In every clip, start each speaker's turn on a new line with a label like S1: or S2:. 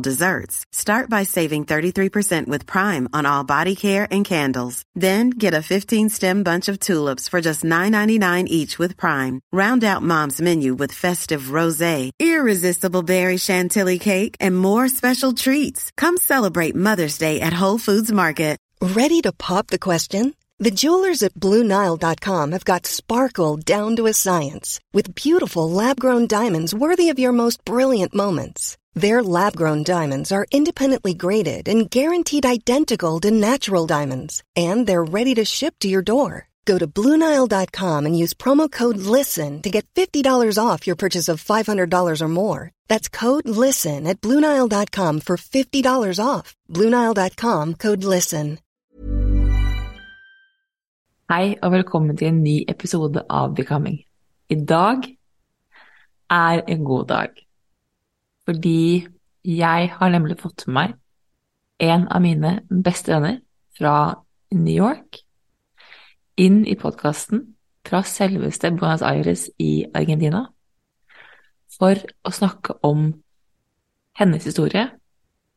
S1: desserts. Start by saving 33% with Prime on all body care and candles. Then get a 15 stem bunch of tulips for just $9.99 each with Prime. Round out mom's menu with festive rose, irresistible berry chantilly cake, and more special treats. Come celebrate Mother's Day at Whole Foods Market.
S2: Ready to pop the question? The jewelers at BlueNile.com have got sparkle down to a science with beautiful lab grown diamonds worthy of your most brilliant moments. Their lab grown diamonds are independently graded and guaranteed identical to natural diamonds, and they're ready to ship to your door. Go to BlueNile.com and use promo code LISTEN to get $50 off your purchase of $500 or more. That's code LISTEN at BlueNile.com for $50 off. BlueNile.com code LISTEN.
S3: Hei og velkommen til en ny episode av Becoming. I dag er en god dag, fordi jeg har nemlig fått med meg en av mine beste venner fra New York inn i podkasten fra selveste Buenos Aires i Argentina for å snakke om hennes historie,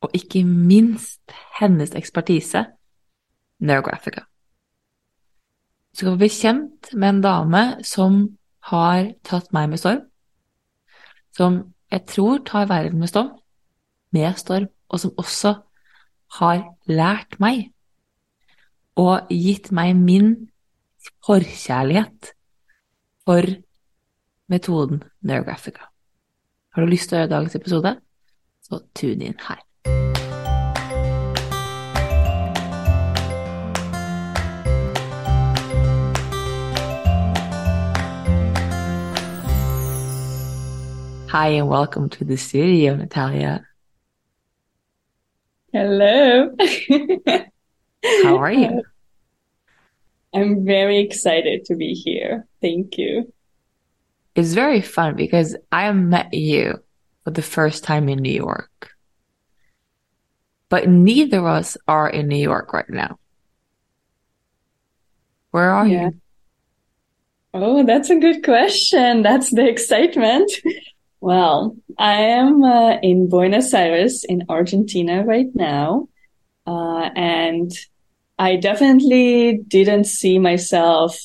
S3: og ikke minst hennes ekspertise, Neurographica. Du skal bli kjent med en dame som har tatt meg med storm, som jeg tror tar verden med storm, med storm, og som også har lært meg og gitt meg min forkjærlighet for metoden Neurographica. Har du lyst til å høre dagens episode, så tune inn her. Hi, and welcome to the studio, Natalia.
S4: Hello.
S3: How are you?
S4: I'm very excited to be here. Thank you.
S3: It's very fun because I met you for the first time in New York. But neither of us are in New York right now. Where are
S4: Yeah.
S3: you?
S4: Oh, that's a good question. That's the excitement. Well, I am uh, in Buenos Aires in Argentina right now. Uh, and I definitely didn't see myself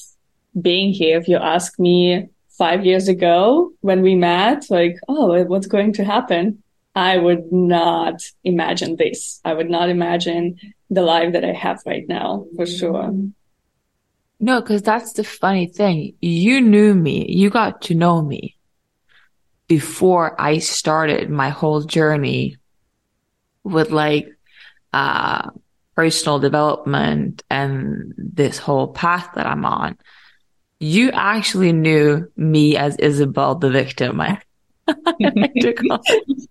S4: being here. If you ask me five years ago when we met, like, oh, what's going to happen? I would not imagine this. I would not imagine the life that I have right now, for sure.
S3: No, because that's the funny thing. You knew me, you got to know me before I started my whole journey with like uh personal development and this whole path that I'm on. You actually knew me as Isabelle the victim. I like to call it.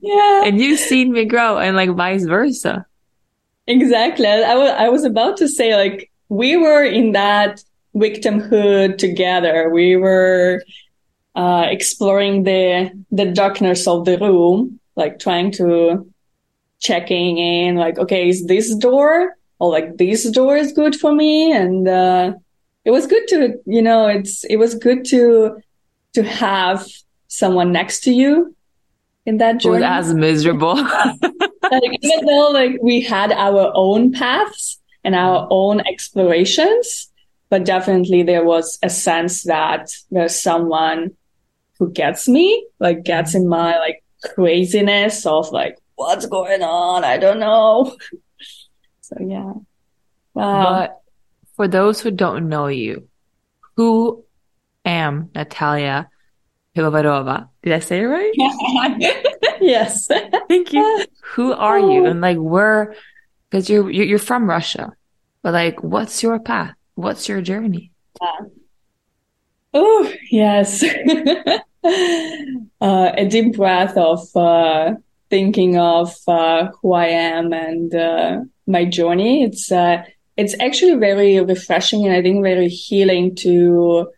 S4: yeah,
S3: and you've seen me grow and like vice versa.
S4: exactly. I was, I was about to say, like, we were in that victimhood together. We were uh, exploring the the darkness of the room, like trying to checking in, like, okay, is this door or like this door is good for me? And uh, it was good to, you know, it's it was good to to have someone next to you in that
S3: Who was as miserable.
S4: like even though like we had our own paths and our own explorations but definitely there was a sense that there's someone who gets me like gets in my like craziness of like what's going on i don't know so yeah wow
S3: But for those who don't know you, who am Natalia Pivovarova? Did I say it right?
S4: yes
S3: Thank you. Who are you? And like where, because you're you're from Russia, but like, what's your path? What's your journey?
S4: Uh, oh yes, uh, a deep breath of uh, thinking of uh, who I am and uh, my journey. It's uh, it's actually very refreshing and I think very healing to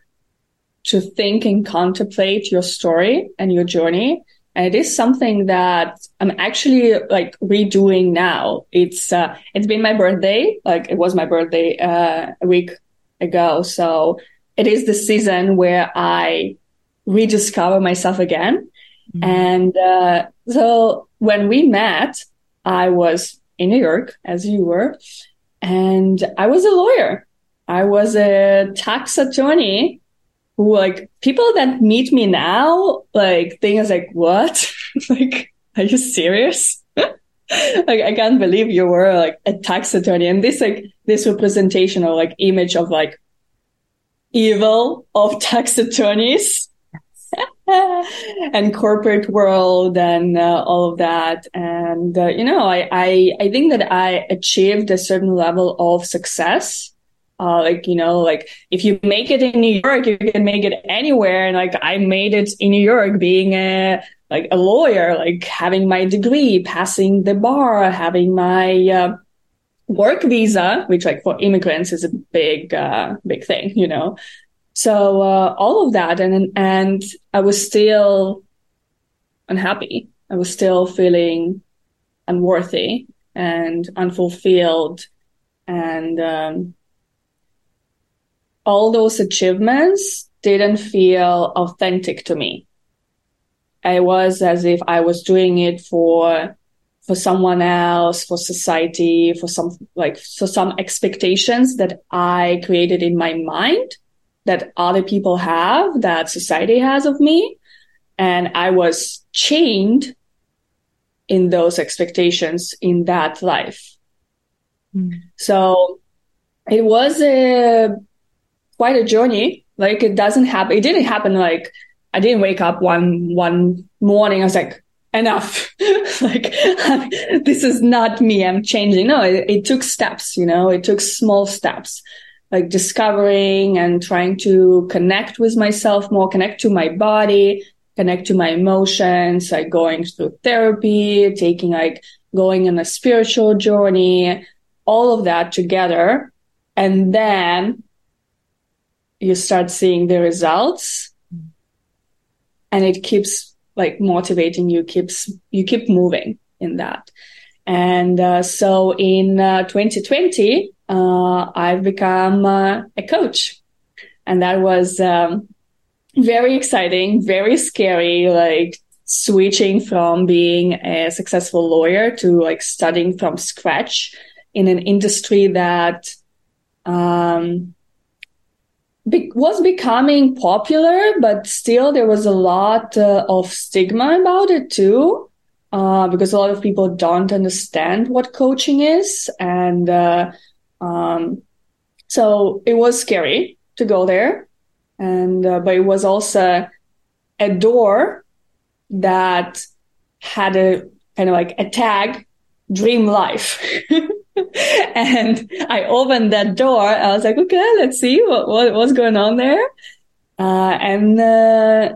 S4: to think and contemplate your story and your journey. And it is something that I'm actually like redoing now. It's uh, it's been my birthday, like it was my birthday a week ago. So it is the season where I rediscover myself again. Mm-hmm. And uh, so when we met, I was in New York, as you were, and I was a lawyer. I was a tax attorney who like people that meet me now, like things like, what? like, are you serious? like, I can't believe you were like a tax attorney. And this, like, this representation or like image of like evil of tax attorneys and corporate world and uh, all of that. And, uh, you know, I, I, I think that I achieved a certain level of success. Uh, like, you know, like if you make it in New York, you can make it anywhere. And like I made it in New York being a, like a lawyer, like having my degree, passing the bar, having my, uh, work visa, which like for immigrants is a big, uh, big thing, you know. So uh, all of that, and and I was still unhappy. I was still feeling unworthy and unfulfilled, and um, all those achievements didn't feel authentic to me. I was as if I was doing it for for someone else, for society, for some like for some expectations that I created in my mind that other people have, that society has of me. And I was chained in those expectations in that life. Mm. So it was a quite a journey. Like it doesn't happen. It didn't happen like I didn't wake up one one morning. I was like, enough. like this is not me. I'm changing. No, it, it took steps. You know, it took small steps like discovering and trying to connect with myself more, connect to my body, connect to my emotions, like going through therapy, taking like going on a spiritual journey, all of that together. And then you start seeing the results mm. and it keeps like motivating you, keeps, you keep moving in that. And uh, so in uh, 2020, uh, I've become uh, a coach. And that was um, very exciting, very scary, like switching from being a successful lawyer to like studying from scratch in an industry that um, be- was becoming popular, but still there was a lot uh, of stigma about it too. Uh, because a lot of people don't understand what coaching is and uh, um, so it was scary to go there. And, uh, but it was also a door that had a kind of like a tag, dream life. and I opened that door. I was like, okay, let's see what, what what's going on there. Uh, and, uh,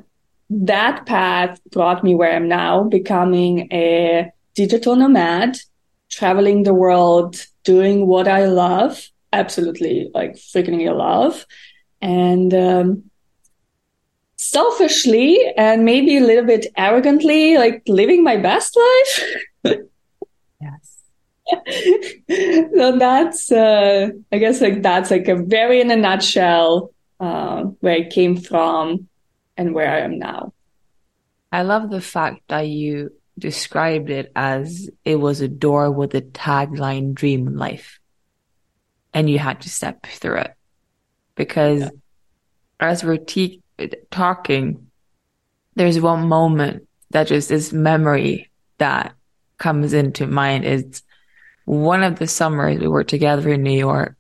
S4: that path brought me where I'm now, becoming a digital nomad, traveling the world, doing what I love, absolutely like freaking love. And, um, selfishly and maybe a little bit arrogantly, like living my best life. so that's, uh, I guess like that's like a very in a nutshell, uh, where I came from and where I am now.
S3: I love the fact that you described it as it was a door with a tagline dream life. And you had to step through it. Because yeah. as we're te- talking, there's one moment that just is memory that comes into mind is one of the summers we were together in New York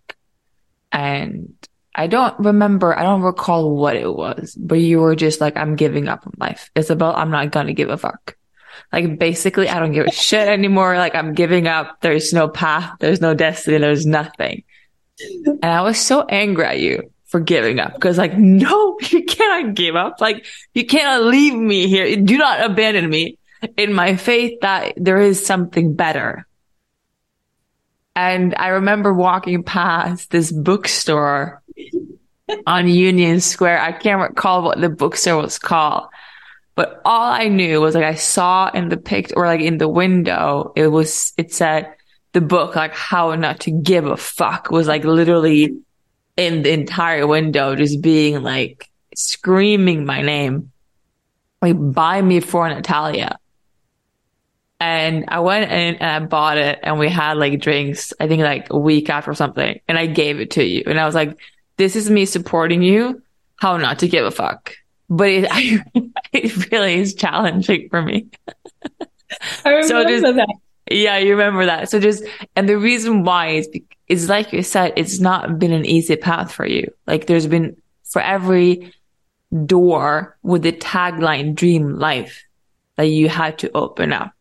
S3: and I don't remember, I don't recall what it was, but you were just like, I'm giving up on life. Isabelle, I'm not gonna give a fuck. Like basically, I don't give a shit anymore. Like I'm giving up. There's no path. There's no destiny. There's nothing. And I was so angry at you for giving up because like, no, you cannot give up. Like you cannot leave me here. Do not abandon me in my faith that there is something better. And I remember walking past this bookstore on Union Square. I can't recall what the bookstore was called, but all I knew was like I saw in the pic or like in the window, it was, it said the book, like how not to give a fuck was like literally in the entire window, just being like screaming my name, like buy me for Natalia. And I went in and I bought it and we had like drinks, I think like a week after something. And I gave it to you. And I was like, this is me supporting you. How not to give a fuck. But it, I, it really is challenging for me.
S4: I remember
S3: So just-
S4: that.
S3: Yeah, you remember that. So just, and the reason why is, is like you said, it's not been an easy path for you. Like there's been for every door with the tagline dream life that you had to open up.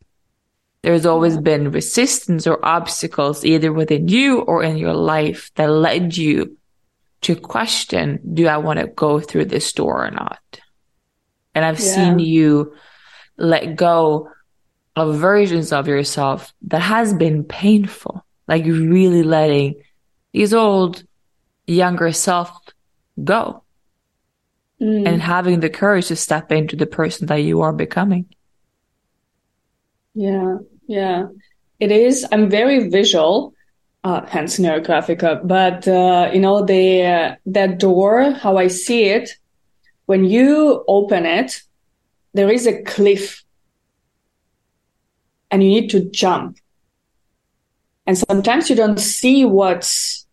S3: There's always been resistance or obstacles either within you or in your life that led you to question, do I want to go through this door or not? And I've
S4: Yeah.
S3: seen you let go of versions of yourself that has been painful, like really letting these old younger self go
S4: Mm.
S3: and having the courage to step into the person that you are becoming.
S4: Yeah, yeah. It is. I'm very visual, uh, hence Neurographica. But uh, you know, the uh, that door, how I see it, when you open it, there is a cliff, and you need to jump. And sometimes you don't see what's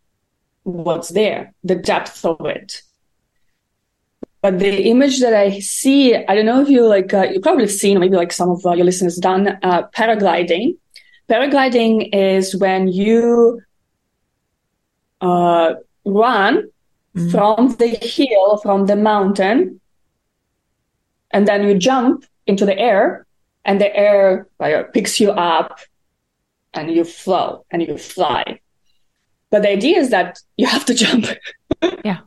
S4: what's there, the depth of it. But the image that I see, I don't know if you like, uh, you probably seen, maybe like some of uh, your listeners done uh, paragliding. Paragliding is when you uh, run
S3: Mhm.
S4: from the hill, from the mountain, and then you jump into the air, and the air like, picks you up, and you flow and you fly. But the idea is that you have to jump.
S3: Yeah.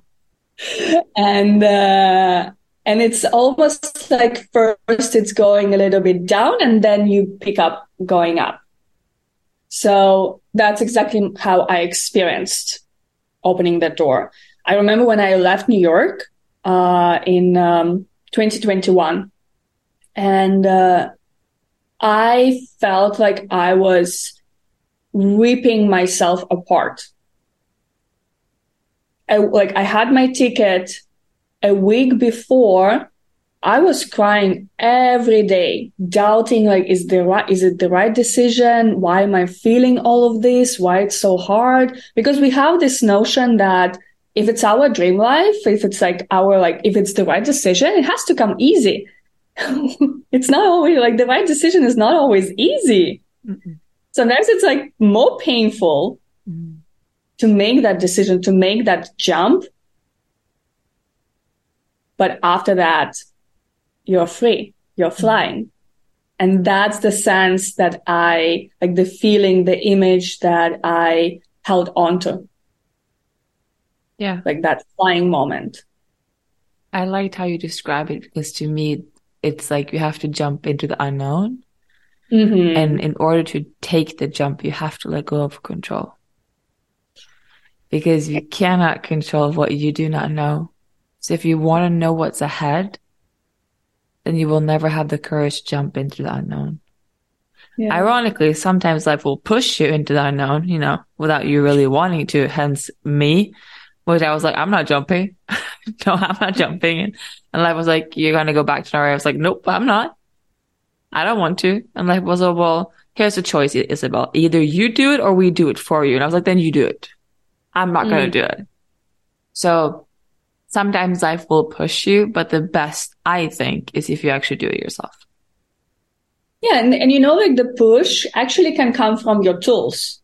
S4: And uh, and it's almost like first it's going a little bit down, and then you pick up going up. So that's exactly how I experienced opening that door. I remember when I left New York uh, in um, 2021, and uh, I felt like I was ripping myself apart. I, like I had my ticket a week before. I was crying every day, doubting like, is the right, is it the right decision? Why am I feeling all of this? Why it's so hard? Because we have this notion that if it's our dream life, if it's like our, like, if it's the right decision, it has to come easy. it's not always like the right decision is not always easy.
S3: Mm-mm.
S4: Sometimes it's like more painful. To make that decision, to make that jump. But after that, you're free, you're flying. And that's the sense that I, like the feeling, the image that I held onto,
S3: Yeah.
S4: like that flying moment.
S3: I liked how you describe it because to me, it's like you have to jump into the unknown.
S4: Mhm.
S3: And in order to take the jump, you have to let go of control. Because you cannot control what you do not know. So if you want to know what's ahead, then you will never have the courage to jump into the unknown.
S4: yeah.
S3: Ironically, sometimes life will push you into the unknown, you know, without you really wanting to. Hence me, which I was like, I'm not jumping. no, I'm not jumping. And life was like, you're going to go back to Norway. I was like, nope, I'm not. I don't want to. And life was, oh, well, here's the choice, Isabelle. Either you do it or we do it for you. And I was like, then you do it. I'm not going to mm-hmm. do it. So sometimes life will push you, but the best, I think, is if you actually do it yourself.
S4: Yeah, and, and you know, like the push actually can come from your tools.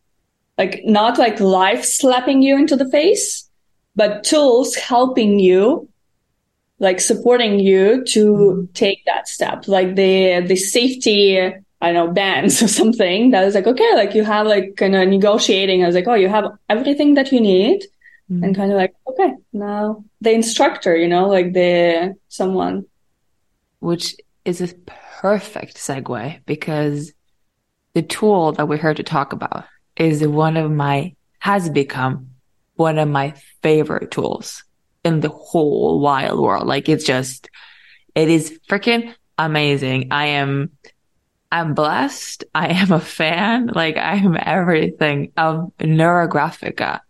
S4: Like not like life slapping you into the face, but tools helping you like supporting you to mm-hmm. take that step, like the the safety I don't know, bands or something that is like, okay, like you have like kind of negotiating. I was like, oh, you have everything that you need. Mm-hmm. And kind of like, okay, now the instructor, you know, like the someone.
S3: Which is a perfect segue because the tool that we're here to talk about is one of my, has become one of my favorite tools in the whole wild world. Like it's just, it is freaking amazing. I am, I'm blessed. I am a fan. Like I am everything of Neurographica.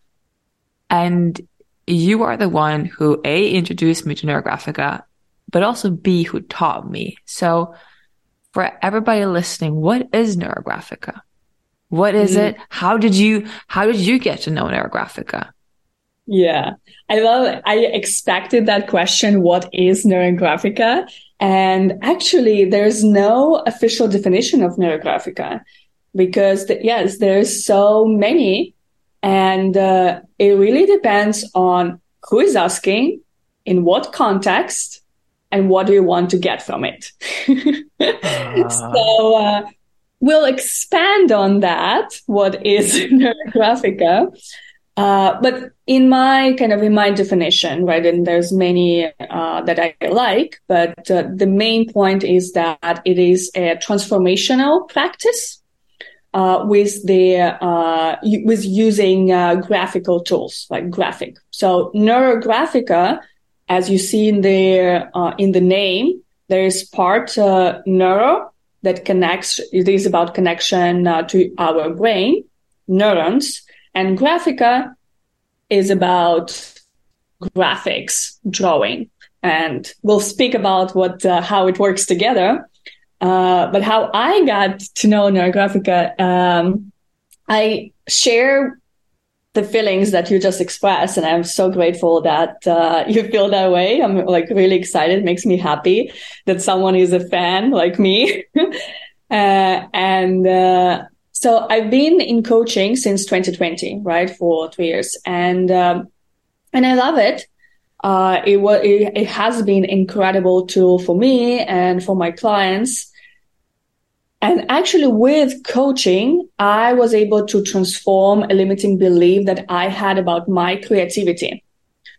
S3: And you are the one who A, introduced me to Neurographica, but also B, who taught me. So for everybody listening, what is Neurographica? What is mm. it? How did you, how did you get to know Neurographica?
S4: Yeah, I love it. I expected that question. What is Neurographica? And actually, there's no official definition of Neurographica because, the, yes, there's so many. And uh, it really depends on who is asking, in what context, and what do you want to get from it. uh. So uh, we'll expand on that. What is Neurographica? Uh, but in my kind of in my definition, right, and there's many uh, that I like, but uh, the main point is that it is a transformational practice uh, with the uh, with using graphical tools like graphic. So neurographica, as you see in the in the name, there is part neuro that connects. It is about connection to our brain, neurons and Graphica is about graphics, drawing. And we'll speak about what, uh, how it works together. Uh, but how I got to know Neurographica, um, I share the feelings that you just expressed, and I'm so grateful that uh, you feel that way. I'm like really excited. It makes me happy that someone is a fan like me. uh, and uh, so I've been in coaching since 2020, right, for two years, and um, and I love it. Uh, it was it, it has been incredible tool for me and for my clients. And actually, with coaching, I was able to transform a limiting belief that I had about my creativity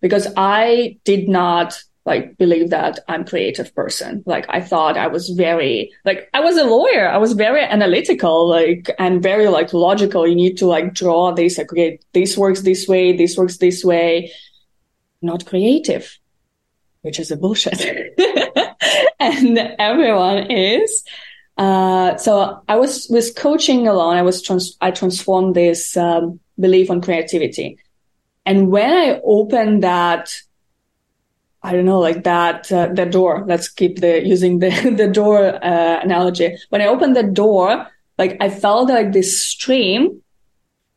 S4: because I did not like believe that I'm creative person. Like I thought I was very like I was a lawyer. I was very analytical, like and very like logical. You need to like draw this, like okay, this works this way, this works this way. Not creative, which is a bullshit. and everyone is. Uh, so I was with coaching alone. I was trans- I transformed this um, belief on creativity, and when I opened that I don't know, like that, uh, the door. Let's keep the using the the door uh, analogy. When I opened the door, like I felt like this stream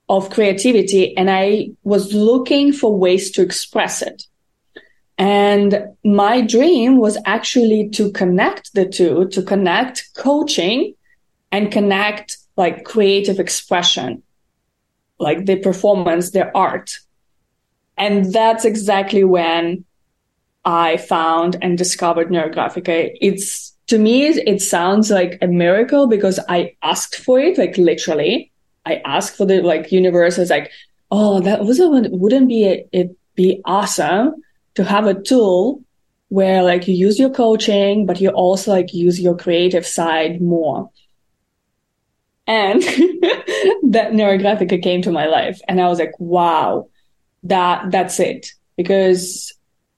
S4: of creativity, and I was looking for ways to express it. And my dream was actually to connect the two, to connect coaching and connect like creative expression, like the performance, the art. And that's exactly when I found and discovered Neurographica. It's to me, it sounds like a miracle because I asked for it, like literally. I asked for the like universe. It's like, oh, that was a, wouldn't be a, it be awesome to have a tool where like you use your coaching, but you also like use your creative side more. And that Neurographica came to my life, and I was like, wow, that that's it because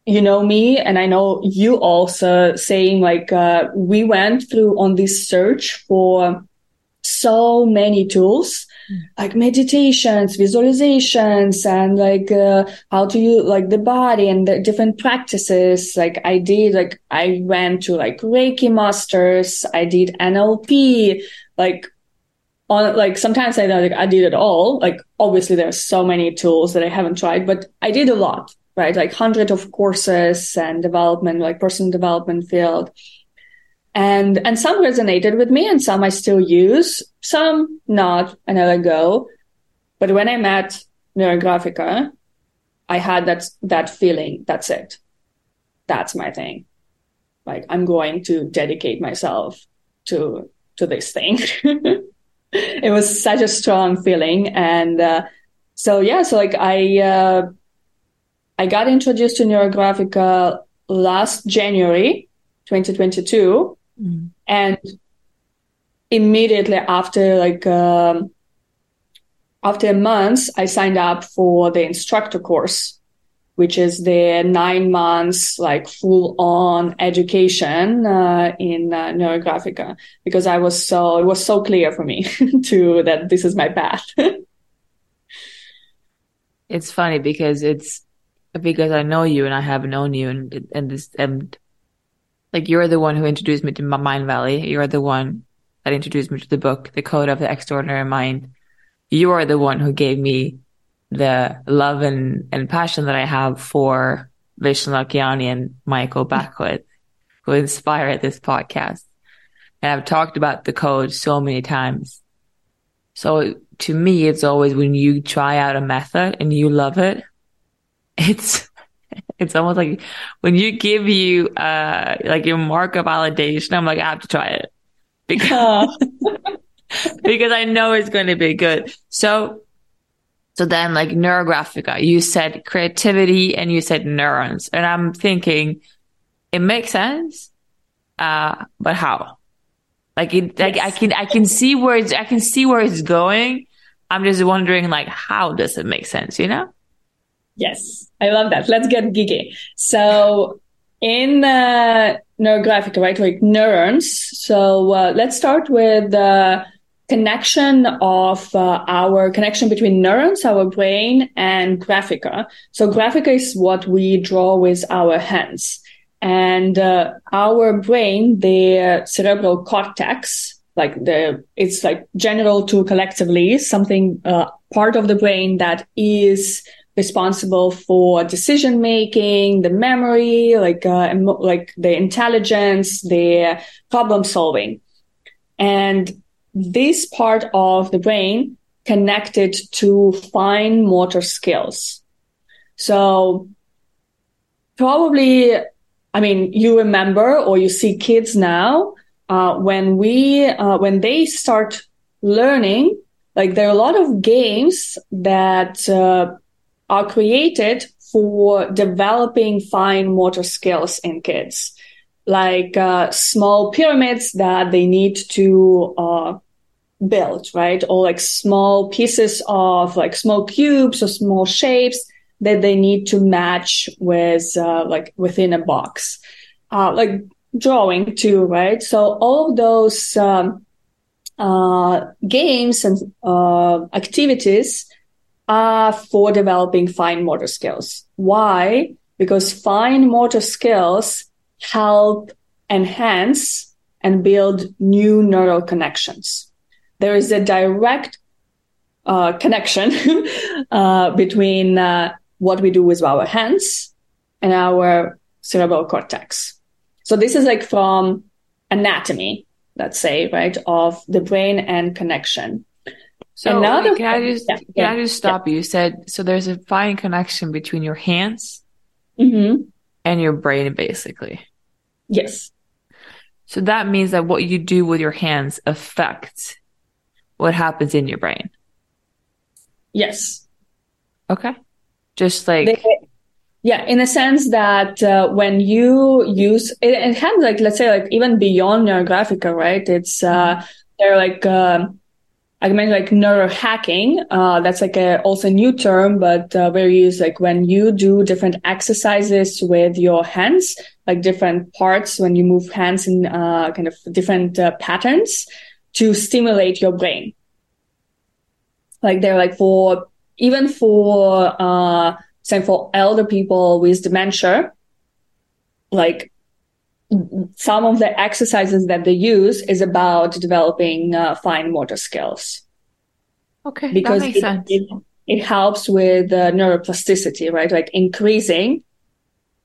S4: you know me and I know you also saying like, uh, we went through on this search for so many tools mm. like meditations, visualizations, and like uh, how to use like the body and the different practices. Like I did, like I went to like Reiki masters, I did NLP, like on like sometimes I like I did it all. Like obviously there's so many tools that I haven't tried, but I did a lot right? Like hundreds of courses and development, like personal development field. And, and some resonated with me and some I still use, some not, and I let go. But when I met Neurographica, I had that, that feeling. That's it. that's my thing. Like I'm going to dedicate myself to to this thing. it was such a strong feeling, and uh, so yeah, so like I uh, I got introduced to Neurographica last January, 2022, mm. and immediately after like um, after months, I signed up for the instructor course which is the nine months like full on education uh, in uh, neurographica because I was so it was so clear for me to that this is my path.
S3: it's funny because it's because I know you and I have known you and and this and like you're the one who introduced me to Mindvalley. You're the one that introduced me to the book, The Code of the Extraordinary Mind. You are the one who gave me the love and, and passion that I have for Vishen Lakhiani and Michael Beckwith, who inspired this podcast. And I've talked about the code so many times. So to me, it's always when you try out a method and you love it, it's, it's almost like when you give you, uh, like your mark of validation, I'm like, I have to try it because, because I know it's going to be good. So so then like neurographica, you said creativity and you said neurons. And I'm thinking it makes sense. Uh, but how? Like it, like I can, I can see where it's, I can see where it's going. I'm just wondering like, how does it make sense? You know?
S4: Yes. I love that. Let's get geeky. So in, uh, neurographica, right? Like neurons. So, uh, let's start with, the connection of uh, our connection between neurons, our brain, and graphica. So graphica is what we draw with our hands. And uh, our brain, the cerebral cortex, like the, it's like general to collectively something, uh, part of the brain that is responsible for decision making, the memory, like, uh, like the intelligence, the problem solving. And this part of the brain connected to fine motor skills. So probably, I mean, you remember or you see kids now, uh, when we, uh, when they start learning, like there are a lot of games that, uh, are created for developing fine motor skills in kids like uh, small pyramids that they need to uh, built, right? Or like small pieces of like small cubes or small shapes that they need to match with, uh, like within a box. Uh, like drawing too, right? So all those, um, uh, games and, uh, activities are for developing fine motor skills. Why? Because fine motor skills help enhance and build new neural connections there is a direct uh, connection uh, between uh, what we do with our hands and our cerebral cortex. So this is like from anatomy, let's say, right, of the brain and connection.
S3: So Another can I just yeah, can yeah, I just stop yeah. you? You said so. There's a fine connection between your hands
S4: mm-hmm.
S3: and your brain, basically.
S4: Yes.
S3: So that means that what you do with your hands affects what happens in your brain.
S4: Yes.
S3: Okay. Just like.
S4: They, yeah, in a sense that uh, when you use it, it has like, let's say like even beyond neurographica, right? It's, uh, mm-hmm. they're like, um, I like neurohacking. Uh, that's like a also new term, but uh, where like when you do different exercises with your hands, like different parts when you move hands in uh, kind of different uh, patterns to stimulate your brain. Like they're like for, even for, uh, for elder people with dementia, like some of the exercises that they use is about developing uh, fine motor skills.
S3: Okay, because that makes
S4: it,
S3: sense.
S4: It, it helps with uh, neuroplasticity, right? Like increasing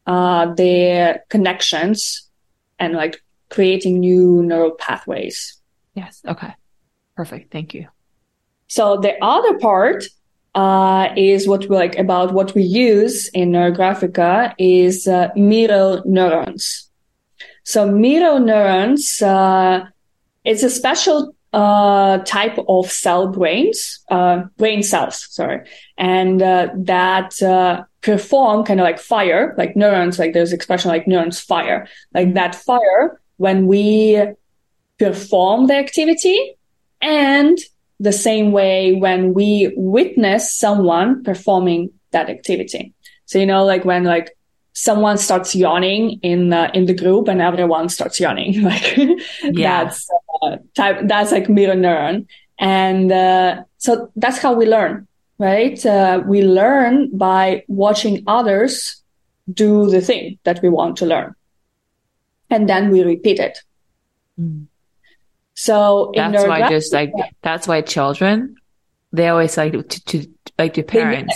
S4: uh, their connections and like creating new neural pathways.
S3: Yes. Okay. Perfect. Thank you.
S4: So the other part uh, is what we like about what we use in Neurographica is uh, mirror neurons. So mirror neurons, uh, it's a special uh, type of cell brains, uh, brain cells, sorry, and uh, that uh, perform kind of like fire, like neurons, like there's expression like neurons fire, like that fire when we perform the activity and the same way when we witness someone performing that activity. So, you know, like when like someone starts yawning in the, in the group and everyone starts yawning, like yeah. that's uh, type, that's like mirror neuron. And, uh, so that's how we learn, right? Uh, we learn by watching others do the thing that we want to learn. And then we repeat it. Mm. So
S3: that's why just like that's why children they always like to, to like to parents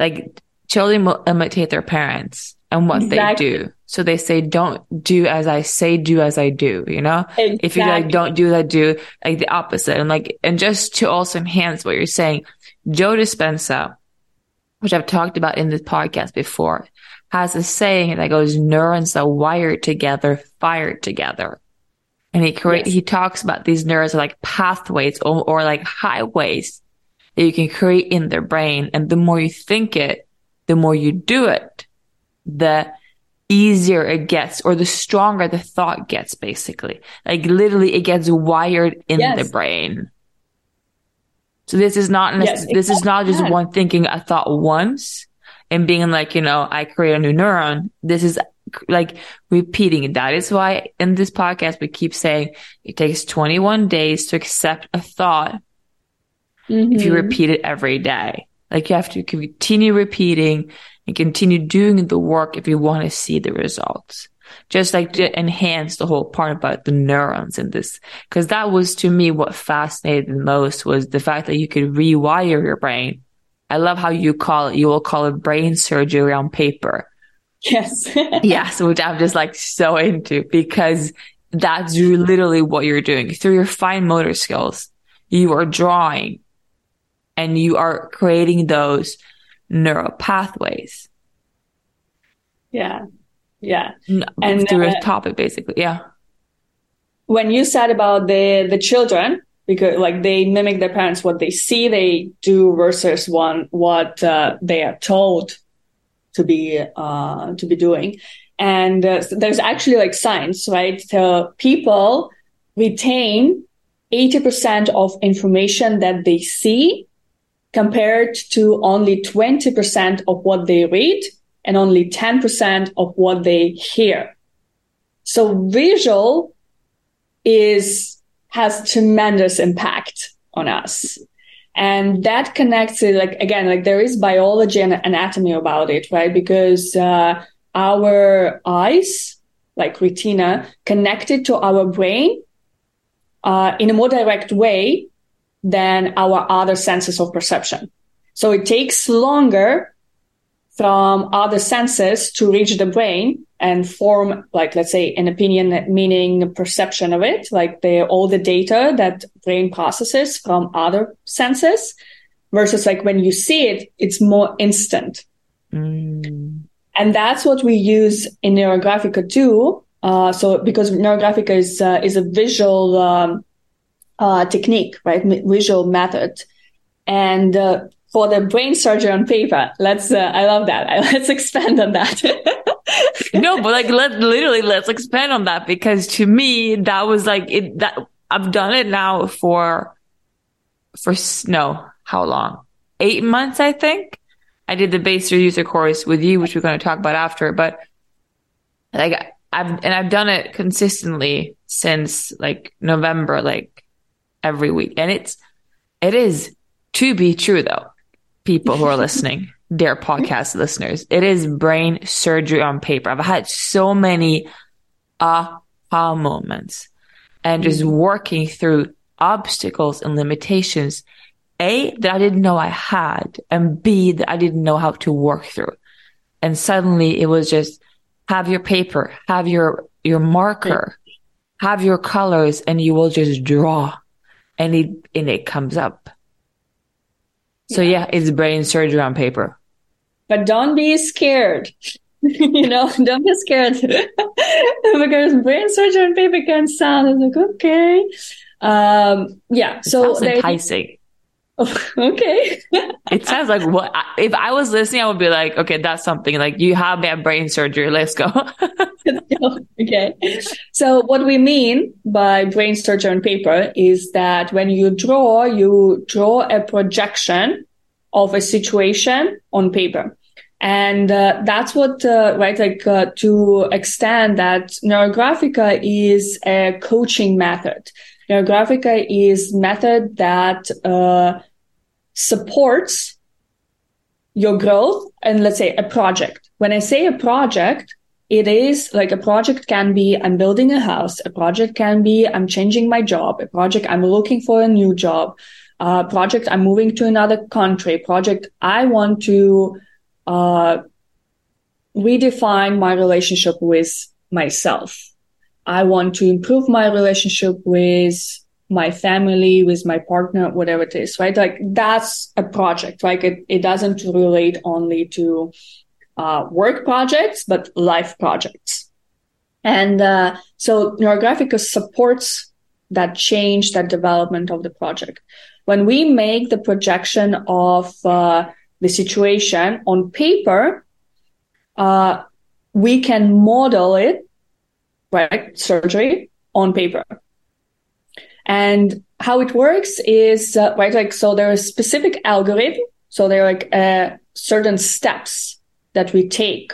S3: like children will imitate their parents and what exactly. they do. So they say, don't do as I say, do as I do, you know? Exactly. If you like, don't do that, do like the opposite. And like, and just to also enhance what you're saying, Joe Dispenza, which I've talked about in this podcast before, has a saying that goes, neurons are wired together, fired together. And he create, yes. he talks about these neurons are like pathways or, or like highways that you can create in their brain. And the more you think it, the more you do it, the easier it gets or the stronger the thought gets, basically. Like literally it gets wired in yes. the brain. So this is not, yes, this is not just one thinking a thought once and being like, you know, I create a new neuron. This is like repeating it. That is why in this podcast, we keep saying it takes 21 days to accept a thought mm-hmm. if you mm-hmm. repeat it every day. Like you have to continue repeating and continue doing the work if you want to see the results. Just like to enhance the whole part about the neurons in this. Cause that was to me what fascinated the most was the fact that you could rewire your brain. I love how you call it, you will call it brain surgery on paper
S4: Yes.
S3: yes, which I'm just like so into because that's literally what you're doing through your fine motor skills. You are drawing and you are creating those neural pathways.
S4: Yeah. Yeah.
S3: and through uh, a topic basically. Yeah.
S4: When you said about the, the children, because like they mimic their parents, what they see, they do versus one, what uh, they are told to be uh, to be doing. And uh, there's actually like science, right? So people retain 80% of information that they see compared to only 20% of what they read and only 10% of what they hear. So visual is, has tremendous impact on us. And that connects it, like, again, like there is biology and anatomy about it, right? Because, uh, our eyes, like retina, connected to our brain, uh, in a more direct way than our other senses of perception. So it takes longer from other senses to reach the brain and form like let's say an opinion meaning perception of it like the all the data that brain processes from other senses versus like when you see it it's more instant mm. and that's what we use in neurographica too uh, so because neurographica is uh, is a visual um, uh, technique right visual method and uh, for the brain surgery on paper. Let's, uh, I love that. Let's expand on that.
S3: no, but like, let literally, let's expand on that because to me, that was like it, that I've done it now for, for no, how long? Eight months, I think. I did the base user course with you, which we're going to talk about after, but like I've, and I've done it consistently since like November, like every week. And it's, it is to be true though people who are listening, dear podcast listeners. It is brain surgery on paper. I've had so many aha moments and just mm. working through obstacles and limitations. A, that I didn't know I had, and B, that I didn't know how to work through. And suddenly it was just have your paper, have your, your marker, have your colors, and you will just draw and it, and it comes up. So yeah, it's brain surgery on paper.
S4: But don't be scared. you know, don't be scared because brain surgery on paper can sound like okay. Um, yeah,
S3: It
S4: so
S3: enticing.
S4: okay.
S3: It sounds like what if I was listening, I would be like, okay, that's something like you have at brain surgery. Let's go.
S4: okay. So what we mean by brain surgery on paper is that when you draw, you draw a projection of a situation on paper. And uh, that's what, uh, right, like uh, to extend that Neurographica is a coaching method. Neurographica is method that uh, supports your growth and let's say a project. When I say a project, it is like a project can be I'm building a house. A project can be I'm changing my job. A project I'm looking for a new job. A project I'm moving to another country. Project I want to uh, redefine my relationship with myself. I want to improve my relationship with my family, with my partner, whatever it is, right? Like that's a project, right? It, it doesn't relate only to uh, work projects, but life projects. And uh, so Neurographica supports that change, that development of the project. When we make the projection of uh, the situation on paper, uh, we can model it, right? Surgery on paper. And how it works is, uh, right, like, so there is specific algorithm. So there are like uh, certain steps that we take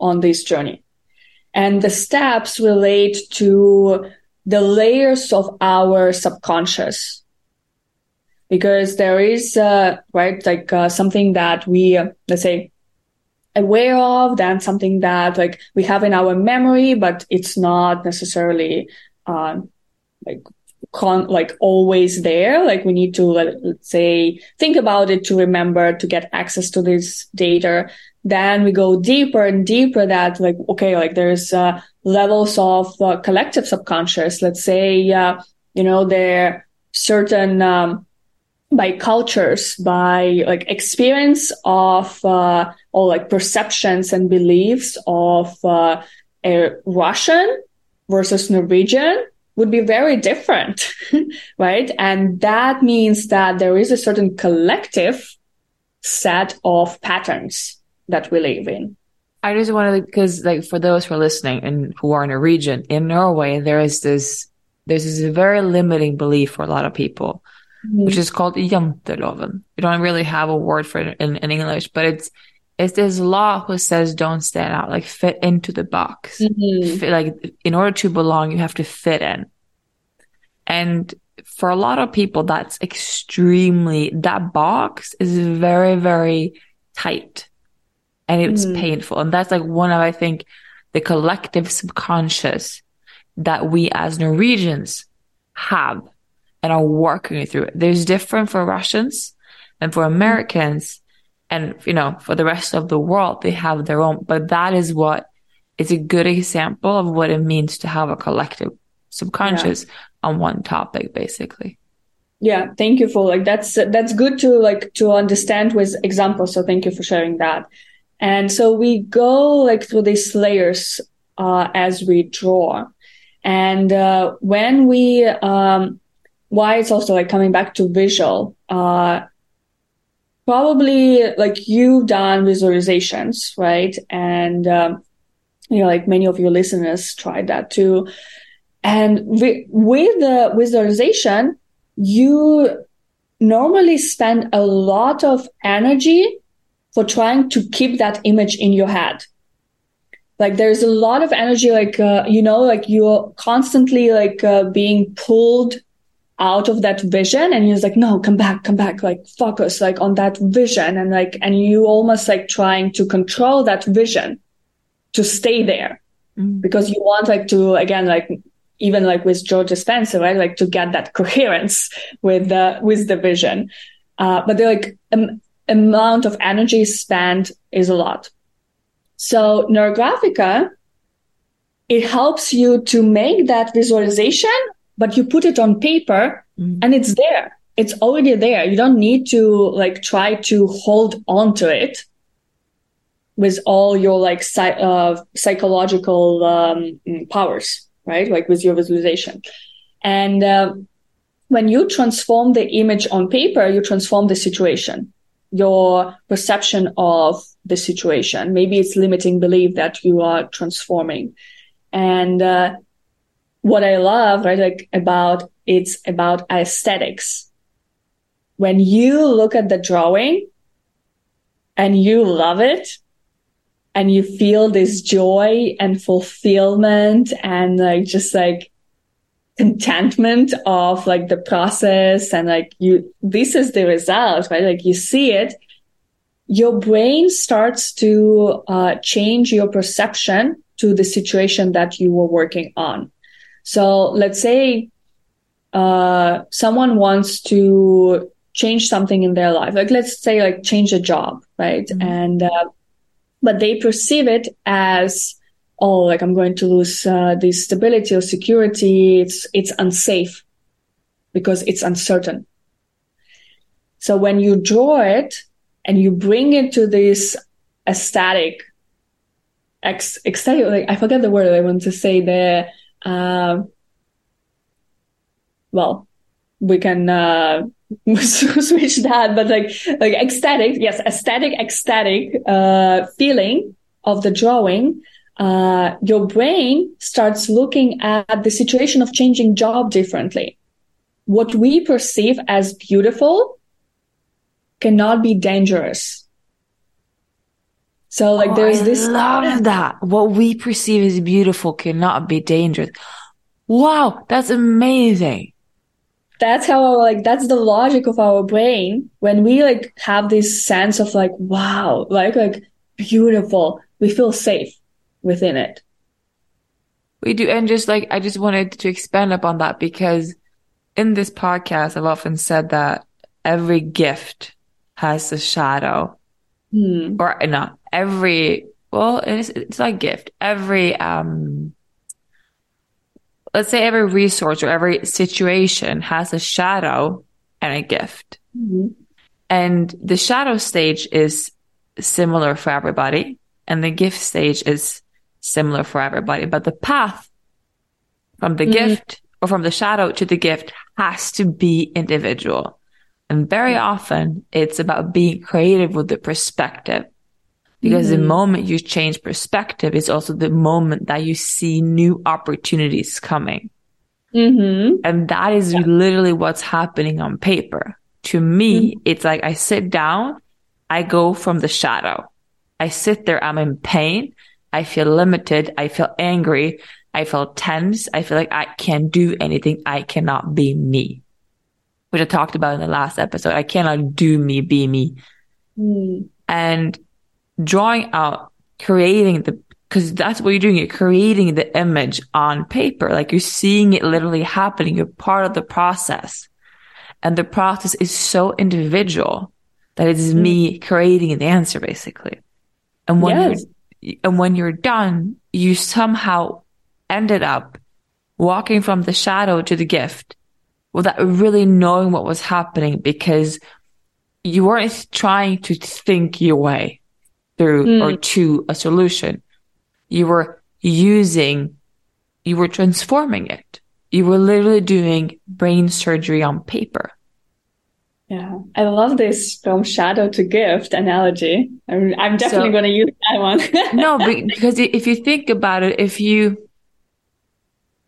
S4: on this journey. And the steps relate to the layers of our subconscious. Because there is, uh, right, like uh, something that we, uh, let's say, aware of, then something that like we have in our memory, but it's not necessarily, uh, like con- like always there. Like we need to, let, let's say, think about it to remember to get access to this data. Then we go deeper and deeper that like, okay, like there's, uh, levels of uh, collective subconscious. Let's say, uh, you know, there certain, um, by cultures, by like experience of, uh, or like perceptions and beliefs of, uh, a Russian versus Norwegian would be very different, right? And that means that there is a certain collective set of patterns that we live in.
S3: I just wanted to, because like for those who are listening and who are in a region in Norway, there is this, there's this very limiting belief for a lot of people, mm-hmm. which is called janteloven. We don't really have a word for it in, in English, but it's, it's this law who says don't stand out, like fit into the box.
S4: Mm-hmm.
S3: Fit, like in order to belong, you have to fit in. And for a lot of people, that's extremely, that box is very, very tight and it's
S4: Mm.
S3: painful. And that's like one of, I think, the collective subconscious that we as Norwegians have and are working through. It. There's different for Russians and for Americans and, you know, for the rest of the world, they have their own, but that is what is a good example of what it means to have a collective subconscious on one topic, basically.
S4: Yeah, thank you for like that's that's good to like to understand with examples. So thank you for sharing that. And so we go like through these layers uh, as we draw, and uh, when we um, why it's also like coming back to visual. Uh, probably like you've done visualizations, right? And um, you know, like many of your listeners tried that too. And wi- with the visualization, you normally spend a lot of energy for trying to keep that image in your head. Like there's a lot of energy, like, uh, you know, like you're constantly like uh, being pulled out of that vision and you're like, no, come back, come back, like focus like on that vision. And like, and you almost like trying to control that vision to stay there
S3: Mm.
S4: because you want like to, again, like even like with Joe Dispenza, right? Like to get that coherence with the, with the vision. Uh, but the like um, amount of energy spent is a lot. So Neurographica, it helps you to make that visualization, but you put it on paper
S3: Mm.
S4: and it's there. it's already there. You don't need to like try to hold on to it with all your like psy- uh, psychological um, powers, right? Like with your visualization. And uh, when you transform the image on paper, you transform the situation, your perception of the situation. Maybe it's limiting belief that you are transforming. And uh, what I love, right, like about it's about aesthetics. When you look at the drawing and you love it, and you feel this joy and fulfillment and like just like contentment of like the process and like you this is the result right like you see it your brain starts to uh, change your perception to the situation that you were working on so let's say uh, someone wants to change something in their life. Like let's say like change a job right? Mm-hmm. and uh, but they perceive it as oh like i'm going to lose uh, this stability or security. It's it's unsafe because it's uncertain. So when you draw it and you bring it to this ecstatic ex, ecstatic like i forget the word i want to say there uh, well we can uh, switch that, but like like ecstatic, yes, aesthetic, ecstatic uh, feeling of the drawing. Uh, your brain starts looking at the situation of changing job differently. What we perceive as beautiful cannot be dangerous. So like
S3: oh,
S4: there's
S3: I
S4: this
S3: love that. What we perceive as beautiful cannot be dangerous. Wow, that's amazing
S4: that's how like that's the logic of our brain when we like have this sense of like wow like like beautiful we feel safe within it
S3: we do and just like i just wanted to expand upon that because in this podcast i've often said that every gift has a shadow
S4: hmm.
S3: or not every well it's, it's like gift every um let's say every resource or every situation has a shadow and a gift.
S4: Mm-hmm.
S3: And the shadow stage is similar for everybody and the gift stage is similar for everybody. But the path from the mm-hmm. gift or from the shadow to the gift has to be individual. And very often it's about being creative with the perspective because mm-hmm. the moment you change perspective is also the moment that you see new opportunities coming.
S4: Mm-hmm.
S3: And that is yeah. literally what's happening on paper. To me, mm-hmm. it's like I sit down, I go from the shadow. I sit there, I'm in pain. I feel limited. I feel angry. I feel tense. I feel like I can't do anything. I cannot be me, which I talked about in the last episode. I cannot do me, be me.
S4: Mm.
S3: And drawing out, creating the, because that's what you're doing. You're creating the image on paper. Like you're seeing it literally happening. You're part of the process. And the process is so individual that it's mm. me creating the answer basically. And when yes. you're, and when you're done, you somehow ended up walking from the shadow to the gift without really knowing what was happening because you weren't trying to think your way through mm. or to a solution. You were using, you were transforming it. You were literally doing brain surgery on paper.
S4: Yeah, I love this from shadow to gift analogy. I'm, I'm definitely so, going to use that one.
S3: no, because if you think about it, if you,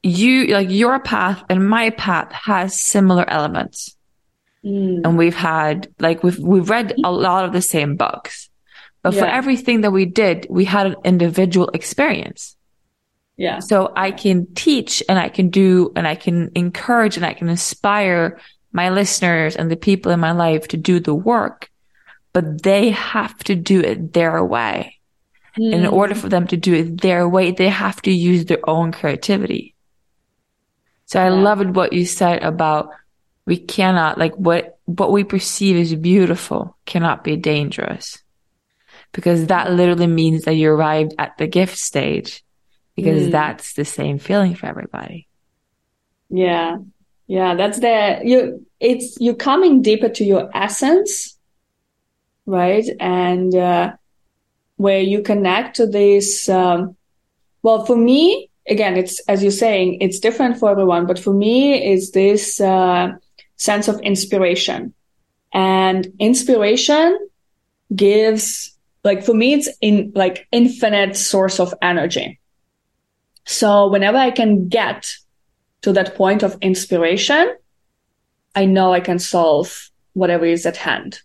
S3: you, like your path and my path has similar elements.
S4: Mm.
S3: And we've had, like, we've, we've read a lot of the same books. But yeah. for everything that we did, we had an individual experience.
S4: Yeah.
S3: So I can teach and I can do and I can encourage and I can inspire my listeners and the people in my life to do the work, but they have to do it their way. Mm. In order for them to do it their way, they have to use their own creativity. So I yeah. loved what you said about we cannot like what, what we perceive as beautiful cannot be dangerous because that literally means that you arrived at the gift stage because mm. that's the same feeling for everybody.
S4: Yeah. Yeah, that's the you. It's you're coming deeper to your essence, right? And uh, where you connect to this. Um, well, for me, again, it's as you're saying, it's different for everyone. But for me, is this uh, sense of inspiration, and inspiration gives like for me, it's in like infinite source of energy. So whenever I can get to that point of inspiration, I know I can solve whatever is at hand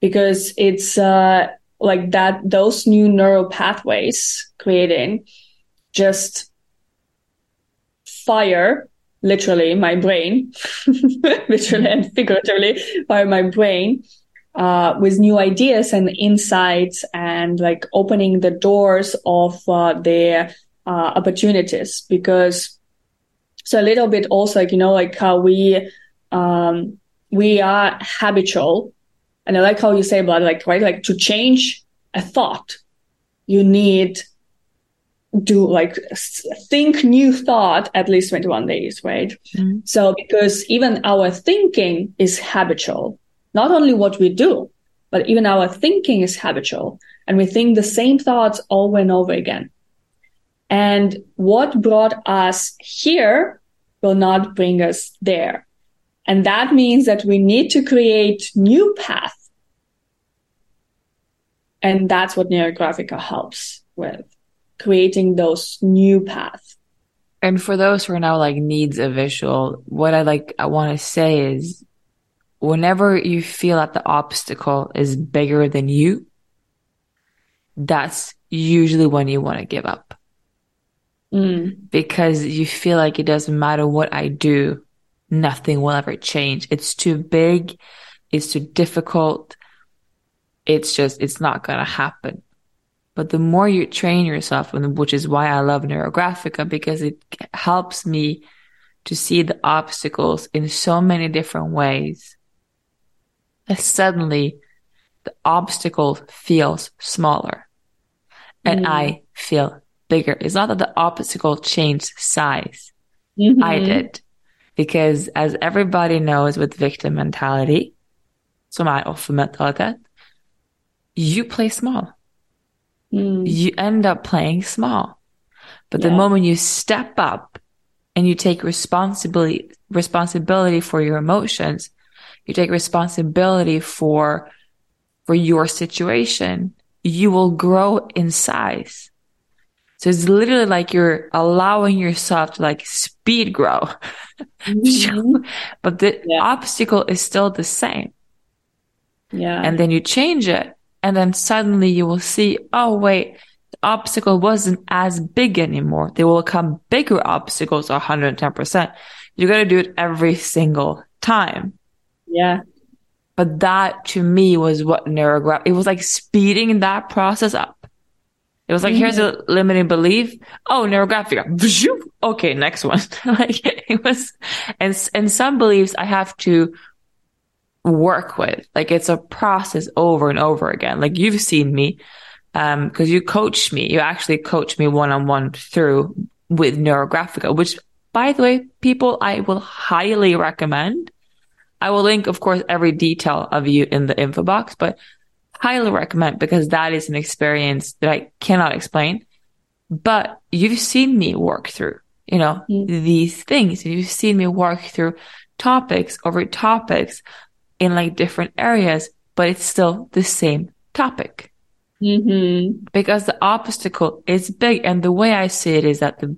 S4: because it's uh, like that those new neural pathways creating just fire literally my brain literally and figuratively fire my brain uh, with new ideas and insights and like opening the doors of uh, their uh, opportunities. Because so a little bit also like you know like how we um, we are habitual. And i like how you say about like right like to change a thought you need do like think new thought at least 21 days right? Mm-hmm. so because even our thinking is habitual not only what we do but even our thinking is habitual and we think the same thoughts over and over again and what brought us here will not bring us there. And that means that we need to create new path. And that's what Neurographica helps with creating those new paths.
S3: And for those who are now like needs a visual, what I like, I want to say is whenever you feel that the obstacle is bigger than you, that's usually when you want to give up. Mm. Because you feel like it doesn't matter what I do, nothing will ever change. It's too big. It's too difficult. It's just, it's not going to happen. But the more you train yourself, which is why I love Neurographica, because it helps me to see the obstacles in so many different ways. And suddenly the obstacle feels smaller and mm. I feel bigger. It's not that the obstacle changed size. Mm-hmm. I did. Because as everybody knows with victim mentality, so som är offermentalitet, you play small. Mm. You end up playing small. But yeah. the moment you step up and you take responsibility, responsibility for your emotions, you take responsibility for, for your situation, you will grow in size. So it's literally like you're allowing yourself to like speed grow. Mm-hmm. but the yeah. obstacle is still the same.
S4: Yeah.
S3: And then you change it and then suddenly you will see, oh wait, the obstacle wasn't as big anymore. There will come bigger obstacles 110%. You got to do it every single time.
S4: Yeah.
S3: But that to me was what neurograph, it was like speeding that process up. It was like, mm-hmm. here's a limiting belief. Oh, neurographic. Okay, next one. like it was, and, and some beliefs I have to work with. Like it's a process over and over again. Like you've seen me, um, cause you coached me. You actually coached me one on one through with Neurographica, which by the way, people I will highly recommend. I will link, of course, every detail of you in the info box, but highly recommend because that is an experience that I cannot explain. But you've seen me work through, you know, mm. these things. You've seen me work through topics over topics in like different areas, but it's still the same topic.
S4: Mm-hmm.
S3: Because the obstacle is big. And the way I see it is that the,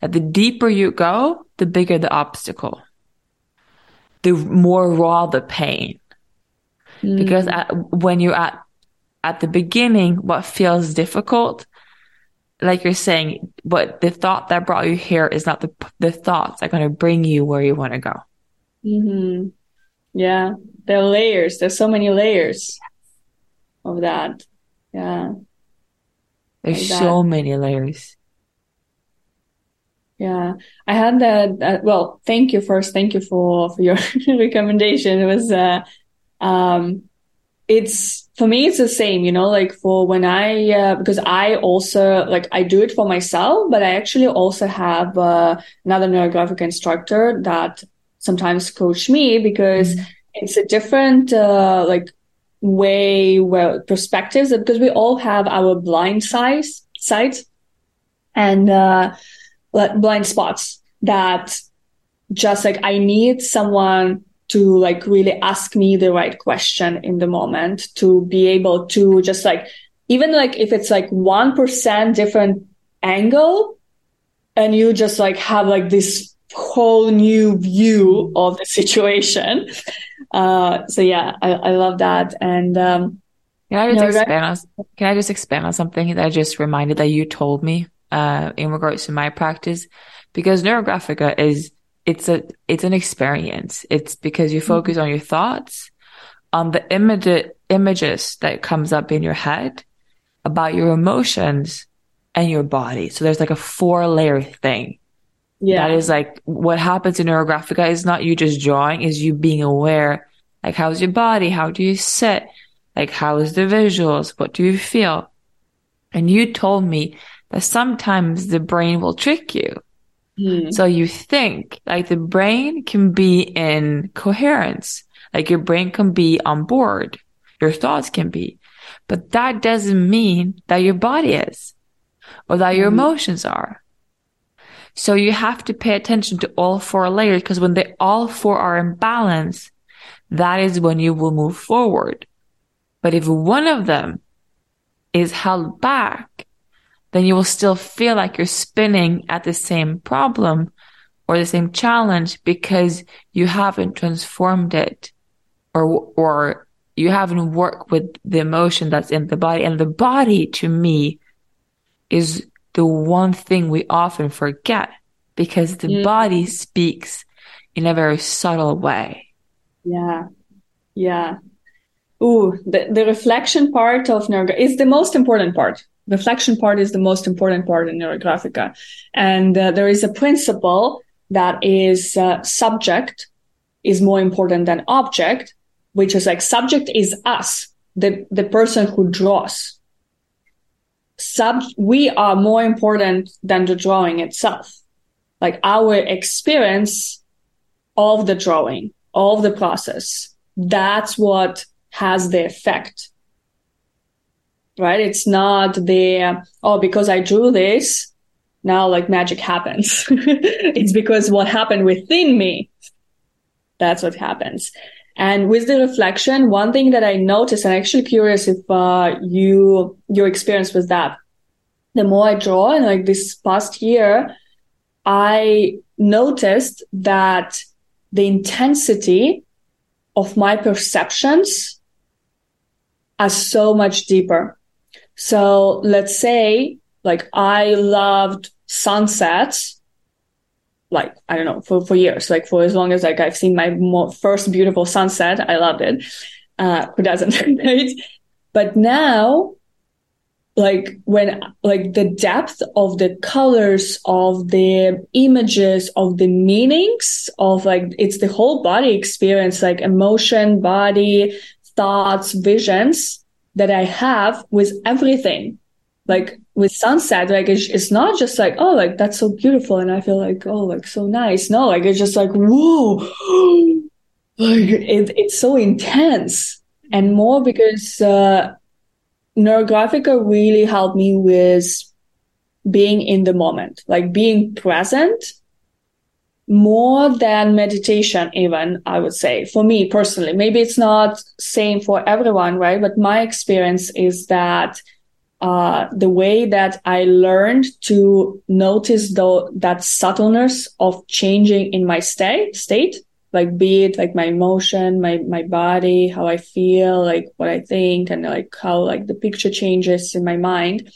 S3: that the deeper you go, the bigger the obstacle, the more raw the pain. Mm. Because at, when you're at, at the beginning, what feels difficult, like you're saying, but the thought that brought you here is not the, the thoughts that are going to bring you where you want to go.
S4: Mm-hmm. Yeah. There are layers. There's so many layers of that. Yeah.
S3: There's like so many layers.
S4: Yeah, I had that. Uh, well, thank you first. Thank you for for your recommendation. It was uh, um, it's for me it's the same you know like for when i uh, because i also like i do it for myself but i actually also have uh, another neurographic instructor that sometimes coach me because mm-hmm. it's a different uh, like way where perspectives because we all have our blind sides sides and uh, blind spots that just like I need someone to like really ask me the right question in the moment to be able to just like even like if it's like 1% different angle and you just like have like this whole new view of the situation. Uh so yeah i, I love that. And um
S3: can I just you know, expand on, can I just expand on something that I just reminded that you told me uh in regards to my practice because neurographica is it's a it's an experience it's because you focus mm-hmm. on your thoughts on the image images that comes up in your head about your emotions and your body. So there's like a four layer thing. Yeah. That is like what happens in neurographica is not you just drawing, is you being aware. Like, how's your body? How do you sit? Like, how is the visuals? What do you feel? And you told me that sometimes the brain will trick you. Mm. So you think like the brain can be in coherence. Like your brain can be on board. Your thoughts can be, but that doesn't mean that your body is or that your mm-hmm. emotions are. So you have to pay attention to all four layers because when they all four are in balance, that is when you will move forward. But if one of them is held back, then you will still feel like you're spinning at the same problem or the same challenge because you haven't transformed it or, or you haven't worked with the emotion that's in the body. And the body to me is the one thing we often forget because the mm. body speaks in a very subtle way.
S4: Yeah. Yeah. Ooh, the, the reflection part of neuro is the most important part. Reflection part is the most important part in neurographica. And uh, there is a principle that is uh, subject is more important than object, which is like subject is us, the, the person who draws. Sub we are more important than the drawing itself. Like our experience of the drawing of the process that's what has the effect right it's not the oh because i drew this now like magic happens it's because what happened within me that's what happens and with the reflection, one thing that I noticed, and I'm actually curious if uh, you your experience was that. The more I draw, and like this past year, I noticed that the intensity of my perceptions are so much deeper. So let's say, like I loved sunsets like I don't know for for years, like for as long as like I've seen my mo- first beautiful sunset. I loved it. Uh, who doesn't, right? But now, like when like the depth of the colors of the images of the meanings of like it's the whole body experience, like emotion, body, thoughts, visions that I have with everything. Like with sunset, like it's, it's not just like, oh, like that's so beautiful. And I feel like, oh, like so nice. No, like it's just like, whoa, like it, it's so intense and more because, uh, Neurographica really helped me with being in the moment, like being present more than meditation, even I would say for me personally. Maybe it's not same for everyone, right? But my experience is that uh, the way that I learned to notice the, that subtleness of changing in my state, state, like be it like my emotion, my, my body, how I feel, like what I think and like how like the picture changes in my mind.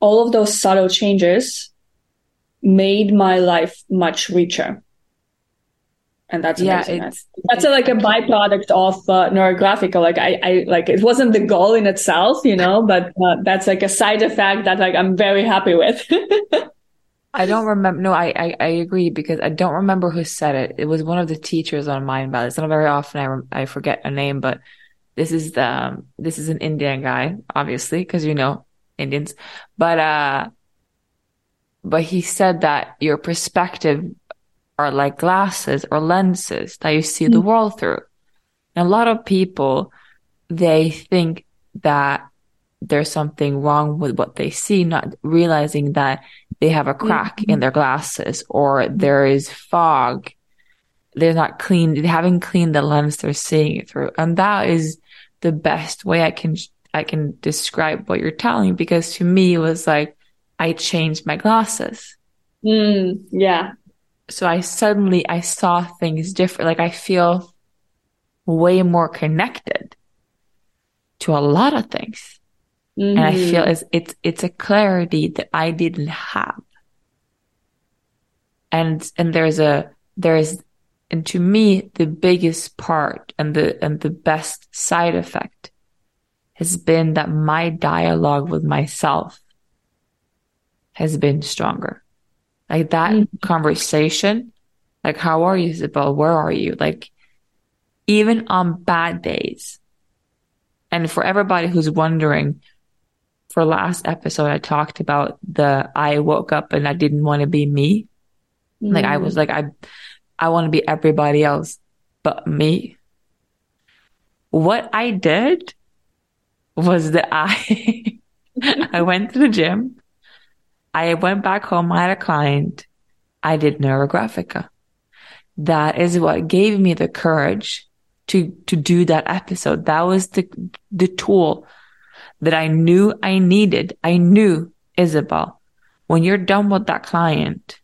S4: All of those subtle changes made my life much richer and that's. Yeah, it's, that's a, like a byproduct of uh, neurographica. Like I, I, like it wasn't the goal in itself, you know, but uh, that's like a side effect that like I'm very happy with.
S3: I don't remember. No, I, I, I, agree because I don't remember who said it. It was one of the teachers on Mindvalley. It's not very often I, rem- I forget a name, but this is the, um, this is an Indian guy, obviously, because you know Indians, but, uh, but he said that your perspective are like glasses or lenses that you see the mm. world through. And a lot of people, they think that there's something wrong with what they see, not realizing that they have a mm-hmm. crack in their glasses or there is fog. They're not clean. They haven't cleaned the lens they're seeing it through. And that is the best way I can, I can describe what you're telling because to me, it was like, I changed my glasses.
S4: Mm, yeah.
S3: So I suddenly, I saw things different. Like I feel way more connected to a lot of things.
S4: Mm-hmm.
S3: And I feel it's, it's, it's a clarity that I didn't have. And, and there's a, there's, and to me, the biggest part and the, and the best side effect has been that my dialogue with myself has been stronger. Like that mm-hmm. conversation, like, how are you, Isabelle? Where are you? Like, even on bad days. And for everybody who's wondering, for last episode, I talked about the, I woke up and I didn't want to be me. Mm. Like I was like, I, I want to be everybody else but me. What I did was that I, I went to the gym. I went back home. I had a client. I did neurographica. That is what gave me the courage to, to do that episode. That was the, the tool that I knew I needed. I knew, Isabelle, when you're done with that client,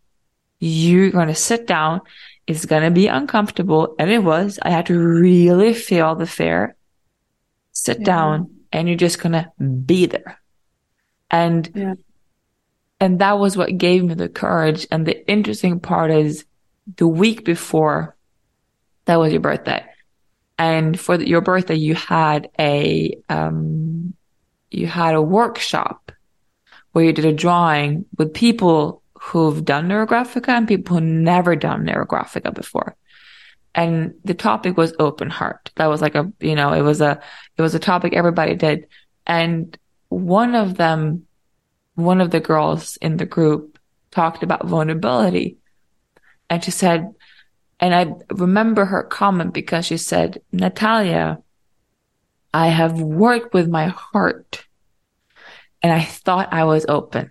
S3: you're going to sit down. It's going to be uncomfortable. And it was, I had to really feel the fear, sit yeah. down and you're just going to be there. And, yeah. And that was what gave me the courage. And the interesting part is the week before that was your birthday. And for the, your birthday, you had a, um, you had a workshop where you did a drawing with people who've done neurographica and people who never done neurographica before. And the topic was open heart. That was like a, you know, it was a, it was a topic everybody did. And one of them, one of the girls in the group talked about vulnerability. And she said, and I remember her comment because she said, Natalia, I have worked with my heart and I thought I was open.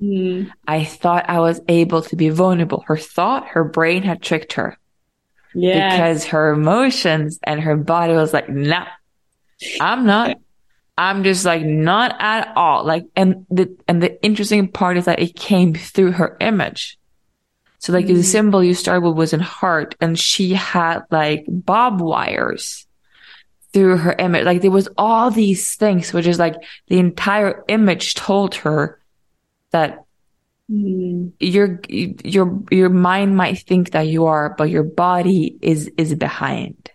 S3: Mm. I thought I was able to be vulnerable. Her thought, her brain had tricked her. Yeah. Because her emotions and her body was like, nah, I'm not. I'm just like not at all. Like, and the, and the interesting part is that it came through her image. So like mm. the symbol you started with was in heart and she had like bob wires through her image. Like there was all these things, which is like the entire image told her that mm. your, your, your mind might think that you are, but your body is, is behind.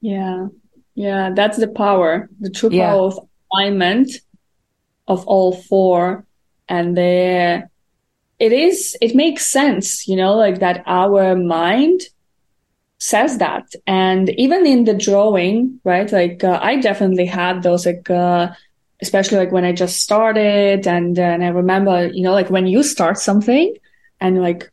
S4: Yeah. Yeah. That's the power, the true yeah. power of alignment of all four. And the, it is, it makes sense, you know, like that our mind says that. And even in the drawing, right? Like, uh, I definitely had those, like, uh, especially like when I just started. And, uh, and I remember, you know, like when you start something and like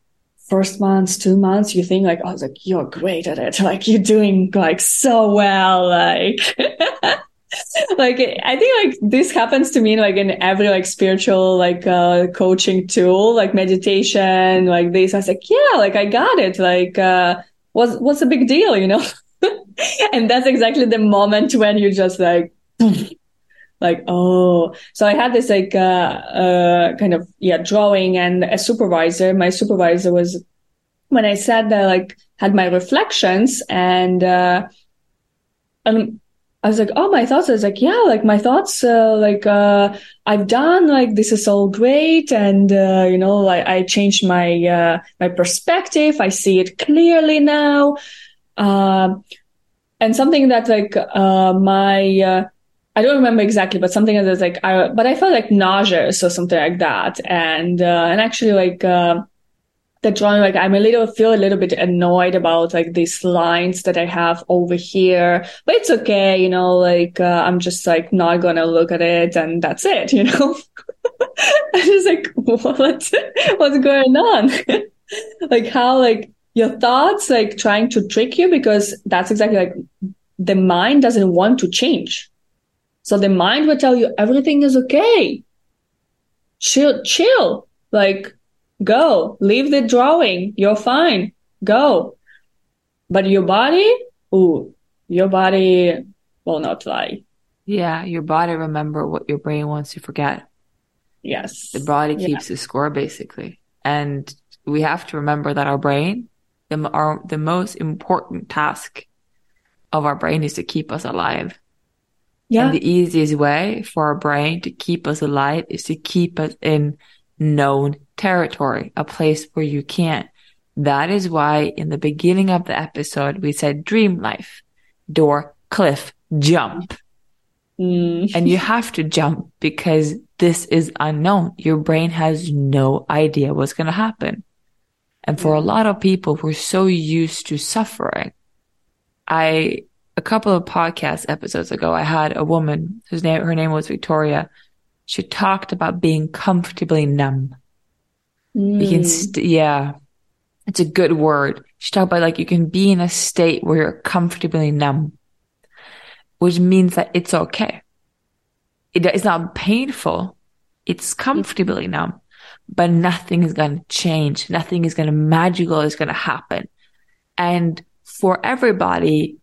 S4: first months, two months, you think like, oh, like, you're great at it. Like you're doing like so well. Like, like I think like this happens to me like in every like spiritual like uh coaching tool, like meditation, like this. I was like, yeah, like I got it. Like uh what's what's a big deal, you know? and that's exactly the moment when you just like like oh so i had this like uh uh kind of yeah drawing and a supervisor my supervisor was when i said that like had my reflections and uh and I was like, oh, my thoughts. I was like, yeah, like my thoughts, uh, like, uh, I've done, like, this is all great. And, uh, you know, like I changed my, uh, my perspective. I see it clearly now. Uh, and something that like, uh, my, uh, I don't remember exactly, but something that was like, I, but I felt like nauseous or something like that. And, uh, and actually like, uh, the drawing, like I'm a little, feel a little bit annoyed about like these lines that I have over here, but it's okay. You know, like, uh, I'm just like not going to look at it and that's it, you know? I'm just like, what, what's going on? like how like your thoughts like trying to trick you because that's exactly like the mind doesn't want to change. So the mind will tell you everything is okay. Chill, chill. Like go, leave the drawing. You're fine. Go. But your body, ooh, your body will not lie.
S3: Yeah, your body remember what your brain wants to forget.
S4: Yes.
S3: The body
S4: Yeah.
S3: keeps the score basically. And we have to remember that our brain, the, our, the most important task of our brain is to keep us alive.
S4: Yeah.
S3: And the easiest way for our brain to keep us alive is to keep us in known territory, a place where you can't. That is why in the beginning of the episode, we said dream life, door, cliff, jump.
S4: Mm.
S3: And you have to jump because this is unknown. Your brain has no idea what's going to happen. And for a lot of people, we're so used to suffering. I, a couple of podcast episodes ago, I had a woman whose name, her name was Victoria. She talked about being comfortably numb. You can,
S4: Mm.
S3: st- yeah, it's a good word. She talked about like you can be in a state where you're comfortably numb, which means that it's okay. It, it's not painful. It's comfortably numb, but nothing is going to change. Nothing is going to magical is going to happen. And for everybody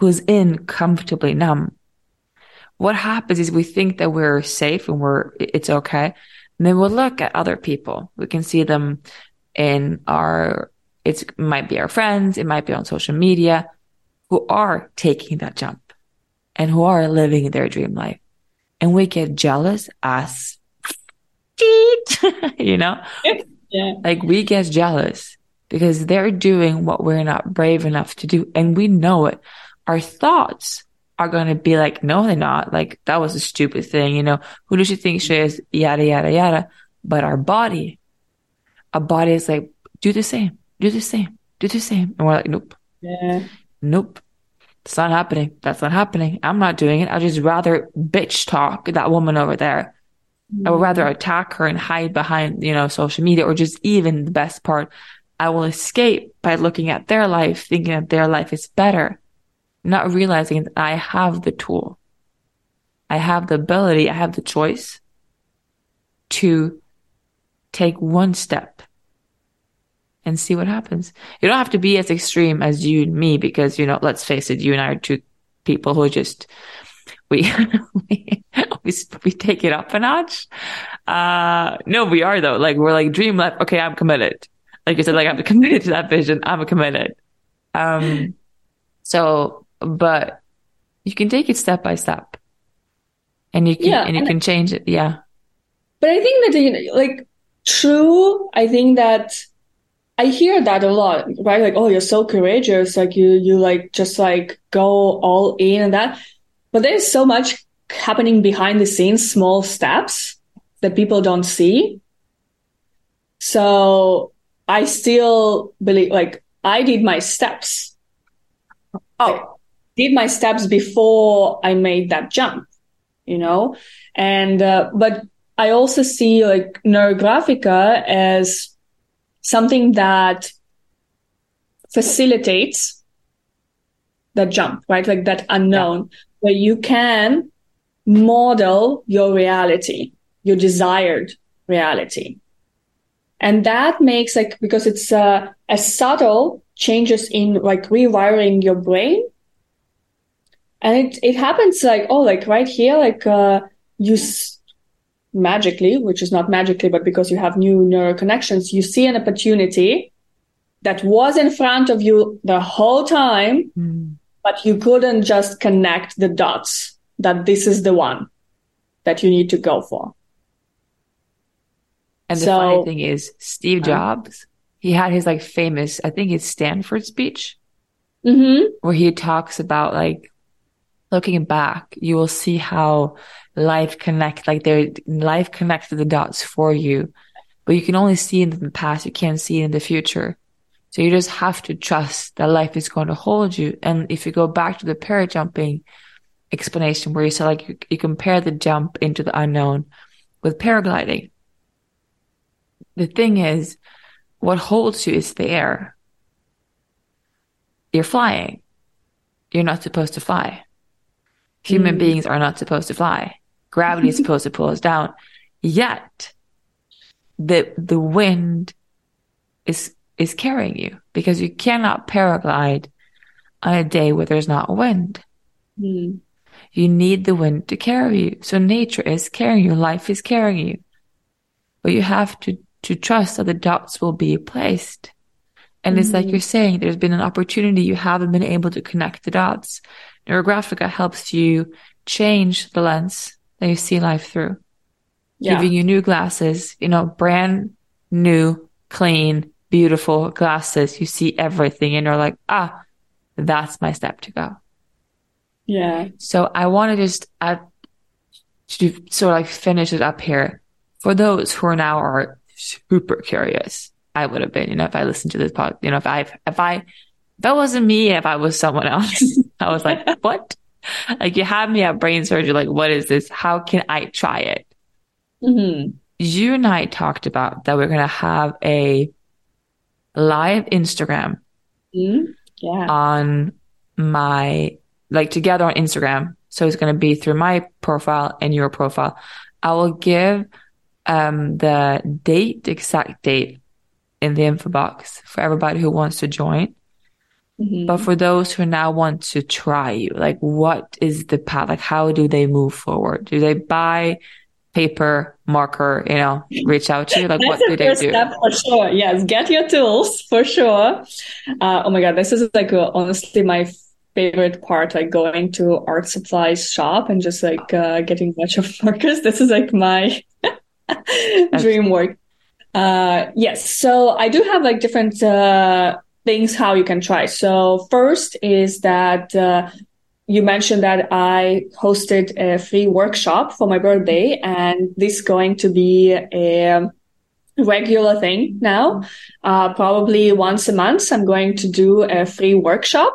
S3: who's in comfortably numb, what happens is we think that we're safe and we're, it's okay. And then we'll look at other people. We can see them in our, it's, it might be our friends. It might be on social media who are taking that jump and who are living their dream life. And we get jealous as you know,
S4: Yeah.
S3: like we get jealous because they're doing what we're not brave enough to do. And we know it. Our thoughts are going to be like, no, they're not. Like that was a stupid thing. You know, who does she think she is? Yada, yada, yada. But our body, our body is like, do the same, do the same, do the same. And we're like, nope,
S4: Yeah.
S3: nope. It's not happening. That's not happening. I'm not doing it. I'd just rather bitch talk that woman over there. I would rather mm-hmm. attack her and hide behind, you know, social media or just even the best part, I will escape by looking at their life, thinking that their life is better, not realizing that I have the tool. I have the ability, I have the choice to take one step and see what happens. You don't have to be as extreme as you and me because, you know, let's face it, you and I are two people who just, we, we, we, take it up a notch. Uh, no, we are though. Like, we're like dream life. Okay, I'm committed. Like you said, like I'm committed to that vision. I'm committed. Um, so, but you can take it step by step and you can,
S4: Yeah,
S3: and you
S4: and-
S3: can change it. Yeah.
S4: But I think that, you know, like, true, I think that I hear that a lot, right? Like, oh, you're so courageous. Like, you, you like, just like go all in and that. But there's so much happening behind the scenes, small steps that people don't see. So I still believe, like, I did my steps.
S3: Oh,
S4: did my steps before I made that jump, you know? And, uh, but I also see like Neurographica as something that facilitates that jump, right? Like that unknown where you can model your reality, your desired reality. And that makes like, because it's, uh, a subtle changes in like rewiring your brain and it it happens like oh like right here like uh you s- magically which is not magically but because you have new neural connections you see an opportunity that was in front of you the whole time
S3: Mm.
S4: but you couldn't just connect the dots that this is the one that you need to go for
S3: And the
S4: So-
S3: funny thing is, Steve
S4: Uh.
S3: Jobs, he had his like famous, I think it's Stanford speech,
S4: mm-hmm.
S3: where he talks about like looking back, you will see how life connect, like their life connected the dots for you, but you can only see in the past. You can't see in the future. So you just have to trust that life is going to hold you. And if you go back to the parajumping explanation where you said like you, you compare the jump into the unknown with paragliding, the thing is, what holds you is the air. You're flying. You're not supposed to fly. Human
S4: Mm.
S3: beings are not supposed to fly. Gravity is supposed to pull us down. Yet the the wind is is carrying you because you cannot paraglide on a day where there's not a wind.
S4: Mm.
S3: You need the wind to carry you. So nature is carrying you. Life is carrying you. But you have to, to trust that the dots will be placed. And it's like you're saying, there's been an opportunity. You haven't been able to connect the dots. Neurographica helps you change the lens that you see life through,
S4: Yeah.
S3: giving you new glasses, you know, brand new, clean, beautiful glasses. You see everything and you're like, ah, that's my step to go.
S4: Yeah.
S3: So I want to just add to sort of like finish it up here. For those who are now are super curious, I would have been, you know, if I listened to this pod, you know, if I, if I, if that wasn't me, if I was someone else, I was like, what? Like you had me at brain surgery. Like, what is this? How can I try it?
S4: hmm
S3: You and I talked about that we're going to have a live Instagram
S4: Mm. Yeah.
S3: on my like together on Instagram. So it's going to be through my profile and your profile. I will give um the date, the exact date in the info box for everybody who wants to join.
S4: Mhm.
S3: But for those who now want to try you, like what is the path? Like how do they move forward? Do they buy paper, marker, you know, reach out to you? Like what do
S4: the
S3: they do?
S4: step for sure. Yes, get your tools for sure. Uh, oh my god, this is like uh, honestly my favorite part. Like going to art supplies shop and just like uh, getting a bunch of markers. This is like my dream work. Uh, yes, so I do have like different uh, things how you can try. So first is that. Uh, you mentioned that I hosted a free workshop for my birthday, and this is going to be a regular thing now. Uh, probably once a month, I'm going to do a free workshop.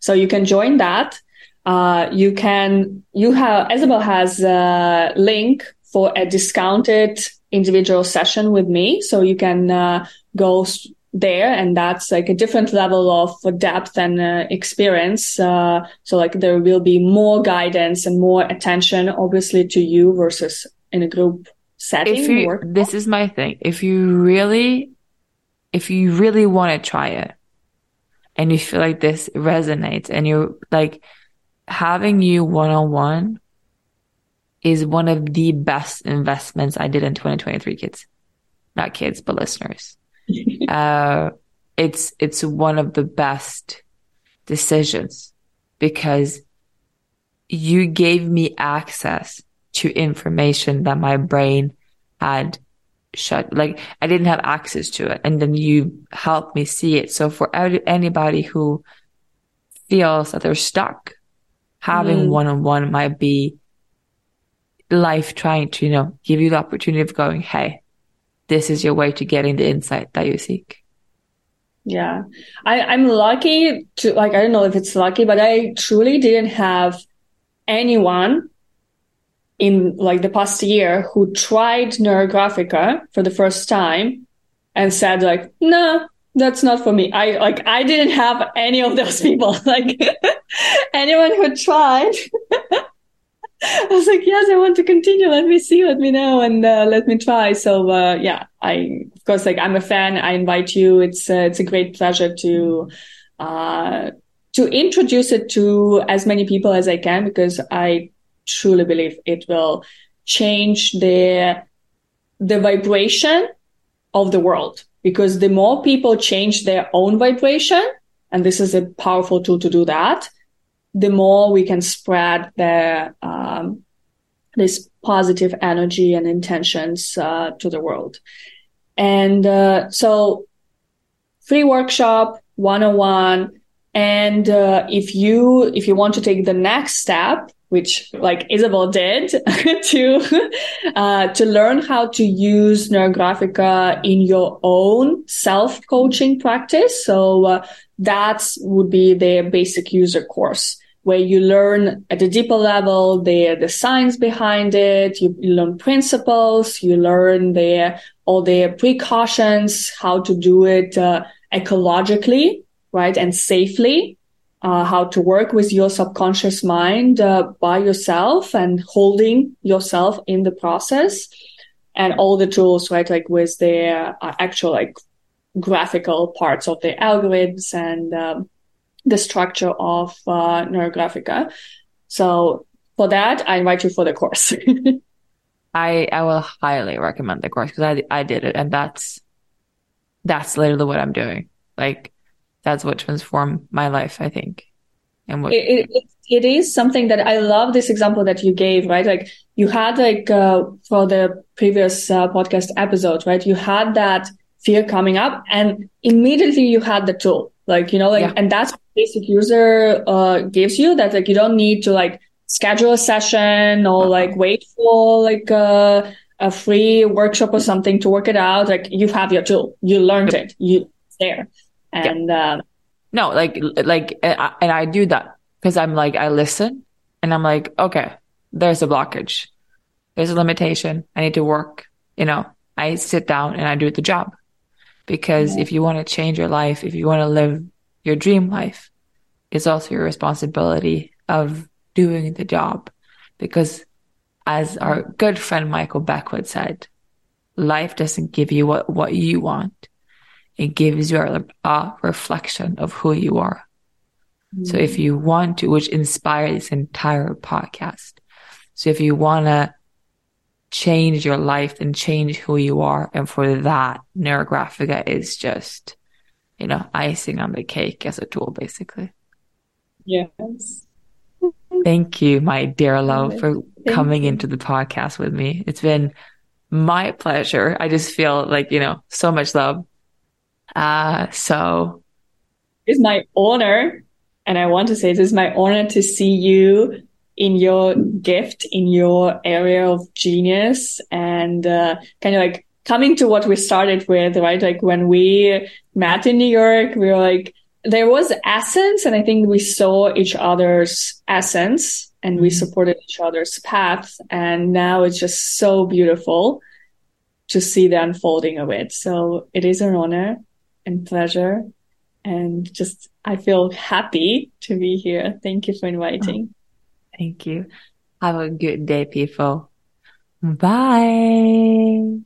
S4: So you can join that. Uh, you can, you have, Isabelle has a link for a discounted individual session with me. So you can uh, go there and that's like a different level of depth and uh, experience. Uh, so like there will be more guidance and more attention, obviously, to you versus in a group setting.
S3: if you
S4: work.
S3: this is my thing if you really if you really want to try it and you feel like this resonates and you're like having you one-on-one is one of the best investments i did in 2023 kids. Not kids but listeners. Uh it's it's one of the best decisions because you gave me access to information that my brain had shut like i didn't have access to it. And then you helped me see it. So for anybody who feels that they're stuck having
S4: Mm.
S3: one-on-one might be life trying to you know give you the opportunity of going hey this is your way to getting the insight that you seek
S4: Yeah. I, I'm lucky to, like, I don't know if it's lucky, but I truly didn't have anyone in like the past year who tried Neurographica for the first time and said like, no, that's not for me. I like, I didn't have any of those people. Like anyone who tried, I was like, yes, I want to continue. Let me see, let me know, and uh, let me try. So uh, yeah, I of course like I'm a fan. I invite you. It's uh, it's a great pleasure to uh, to introduce it to as many people as I can because I truly believe it will change the the vibration of the world. Because the more people change their own vibration, and this is a powerful tool to do that, the more we can spread um, this positive energy and intentions uh, to the world. And uh, so, free workshop, one on one, and uh, if you if you want to take the next step, which like Isabelle did, to uh, to learn how to use Neurographica in your own self coaching practice, so uh, that would be the basic user course where you learn at a deeper level the the science behind it. You, you learn principles. You learn the all the precautions, how to do it uh, ecologically, right, and safely. Uh, how to work with your subconscious mind uh, by yourself and holding yourself in the process and all the tools, right? Like with the uh, actual like graphical parts of the algorithms and um, the structure of uh, Neurographica. So for that, I invite you for the course.
S3: I I will highly recommend the course because I I did it and that's that's literally what I'm doing. Like that's what transformed my life, I think.
S4: And what it, it, it is something that I love this example that you gave, right? Like you had like uh, for the previous uh, podcast episode, right? You had that fear coming up and immediately you had the tool like you know like yeah. and that's basic user uh gives you that like you don't need to like schedule a session or uh-huh. like wait for like a, a free workshop or something to work it out. Like you have your tool. You learned it. You there. And yeah. uh,
S3: no like like and i do that because i'm like i listen and i'm like okay there's a blockage. There's a limitation. I need to work you know. I sit down and i do the job because if you want to change your life, if you want to live your dream life, it's also your responsibility of doing the job. Because as our good friend Michael Beckwith said, life doesn't give you what, what you want. It gives you a, a reflection of who you are. Mm-hmm. So if you want to, which inspired this entire podcast. So if you want to change your life and change who you are. And for that, Neurographica is just, you know, icing on the cake as a tool, basically.
S4: Yes.
S3: Thank you, my dear love, for Thank coming you. into the podcast with me. It's been my pleasure. I just feel like, you know, so much love. Uh, so
S4: it's my honor. And I want to say this is my honor to see you in your gift, in your area of genius and uh, kind of like coming to what we started with, right? Like when we met in New York, we were like, there was essence and I think we saw each other's essence and we mm-hmm. supported each other's paths. And now it's just so beautiful to see the unfolding of it. So it is an honor and pleasure. And just, I feel happy to be here. Thank you for inviting.
S3: Thank you. Have a good day, people. Bye.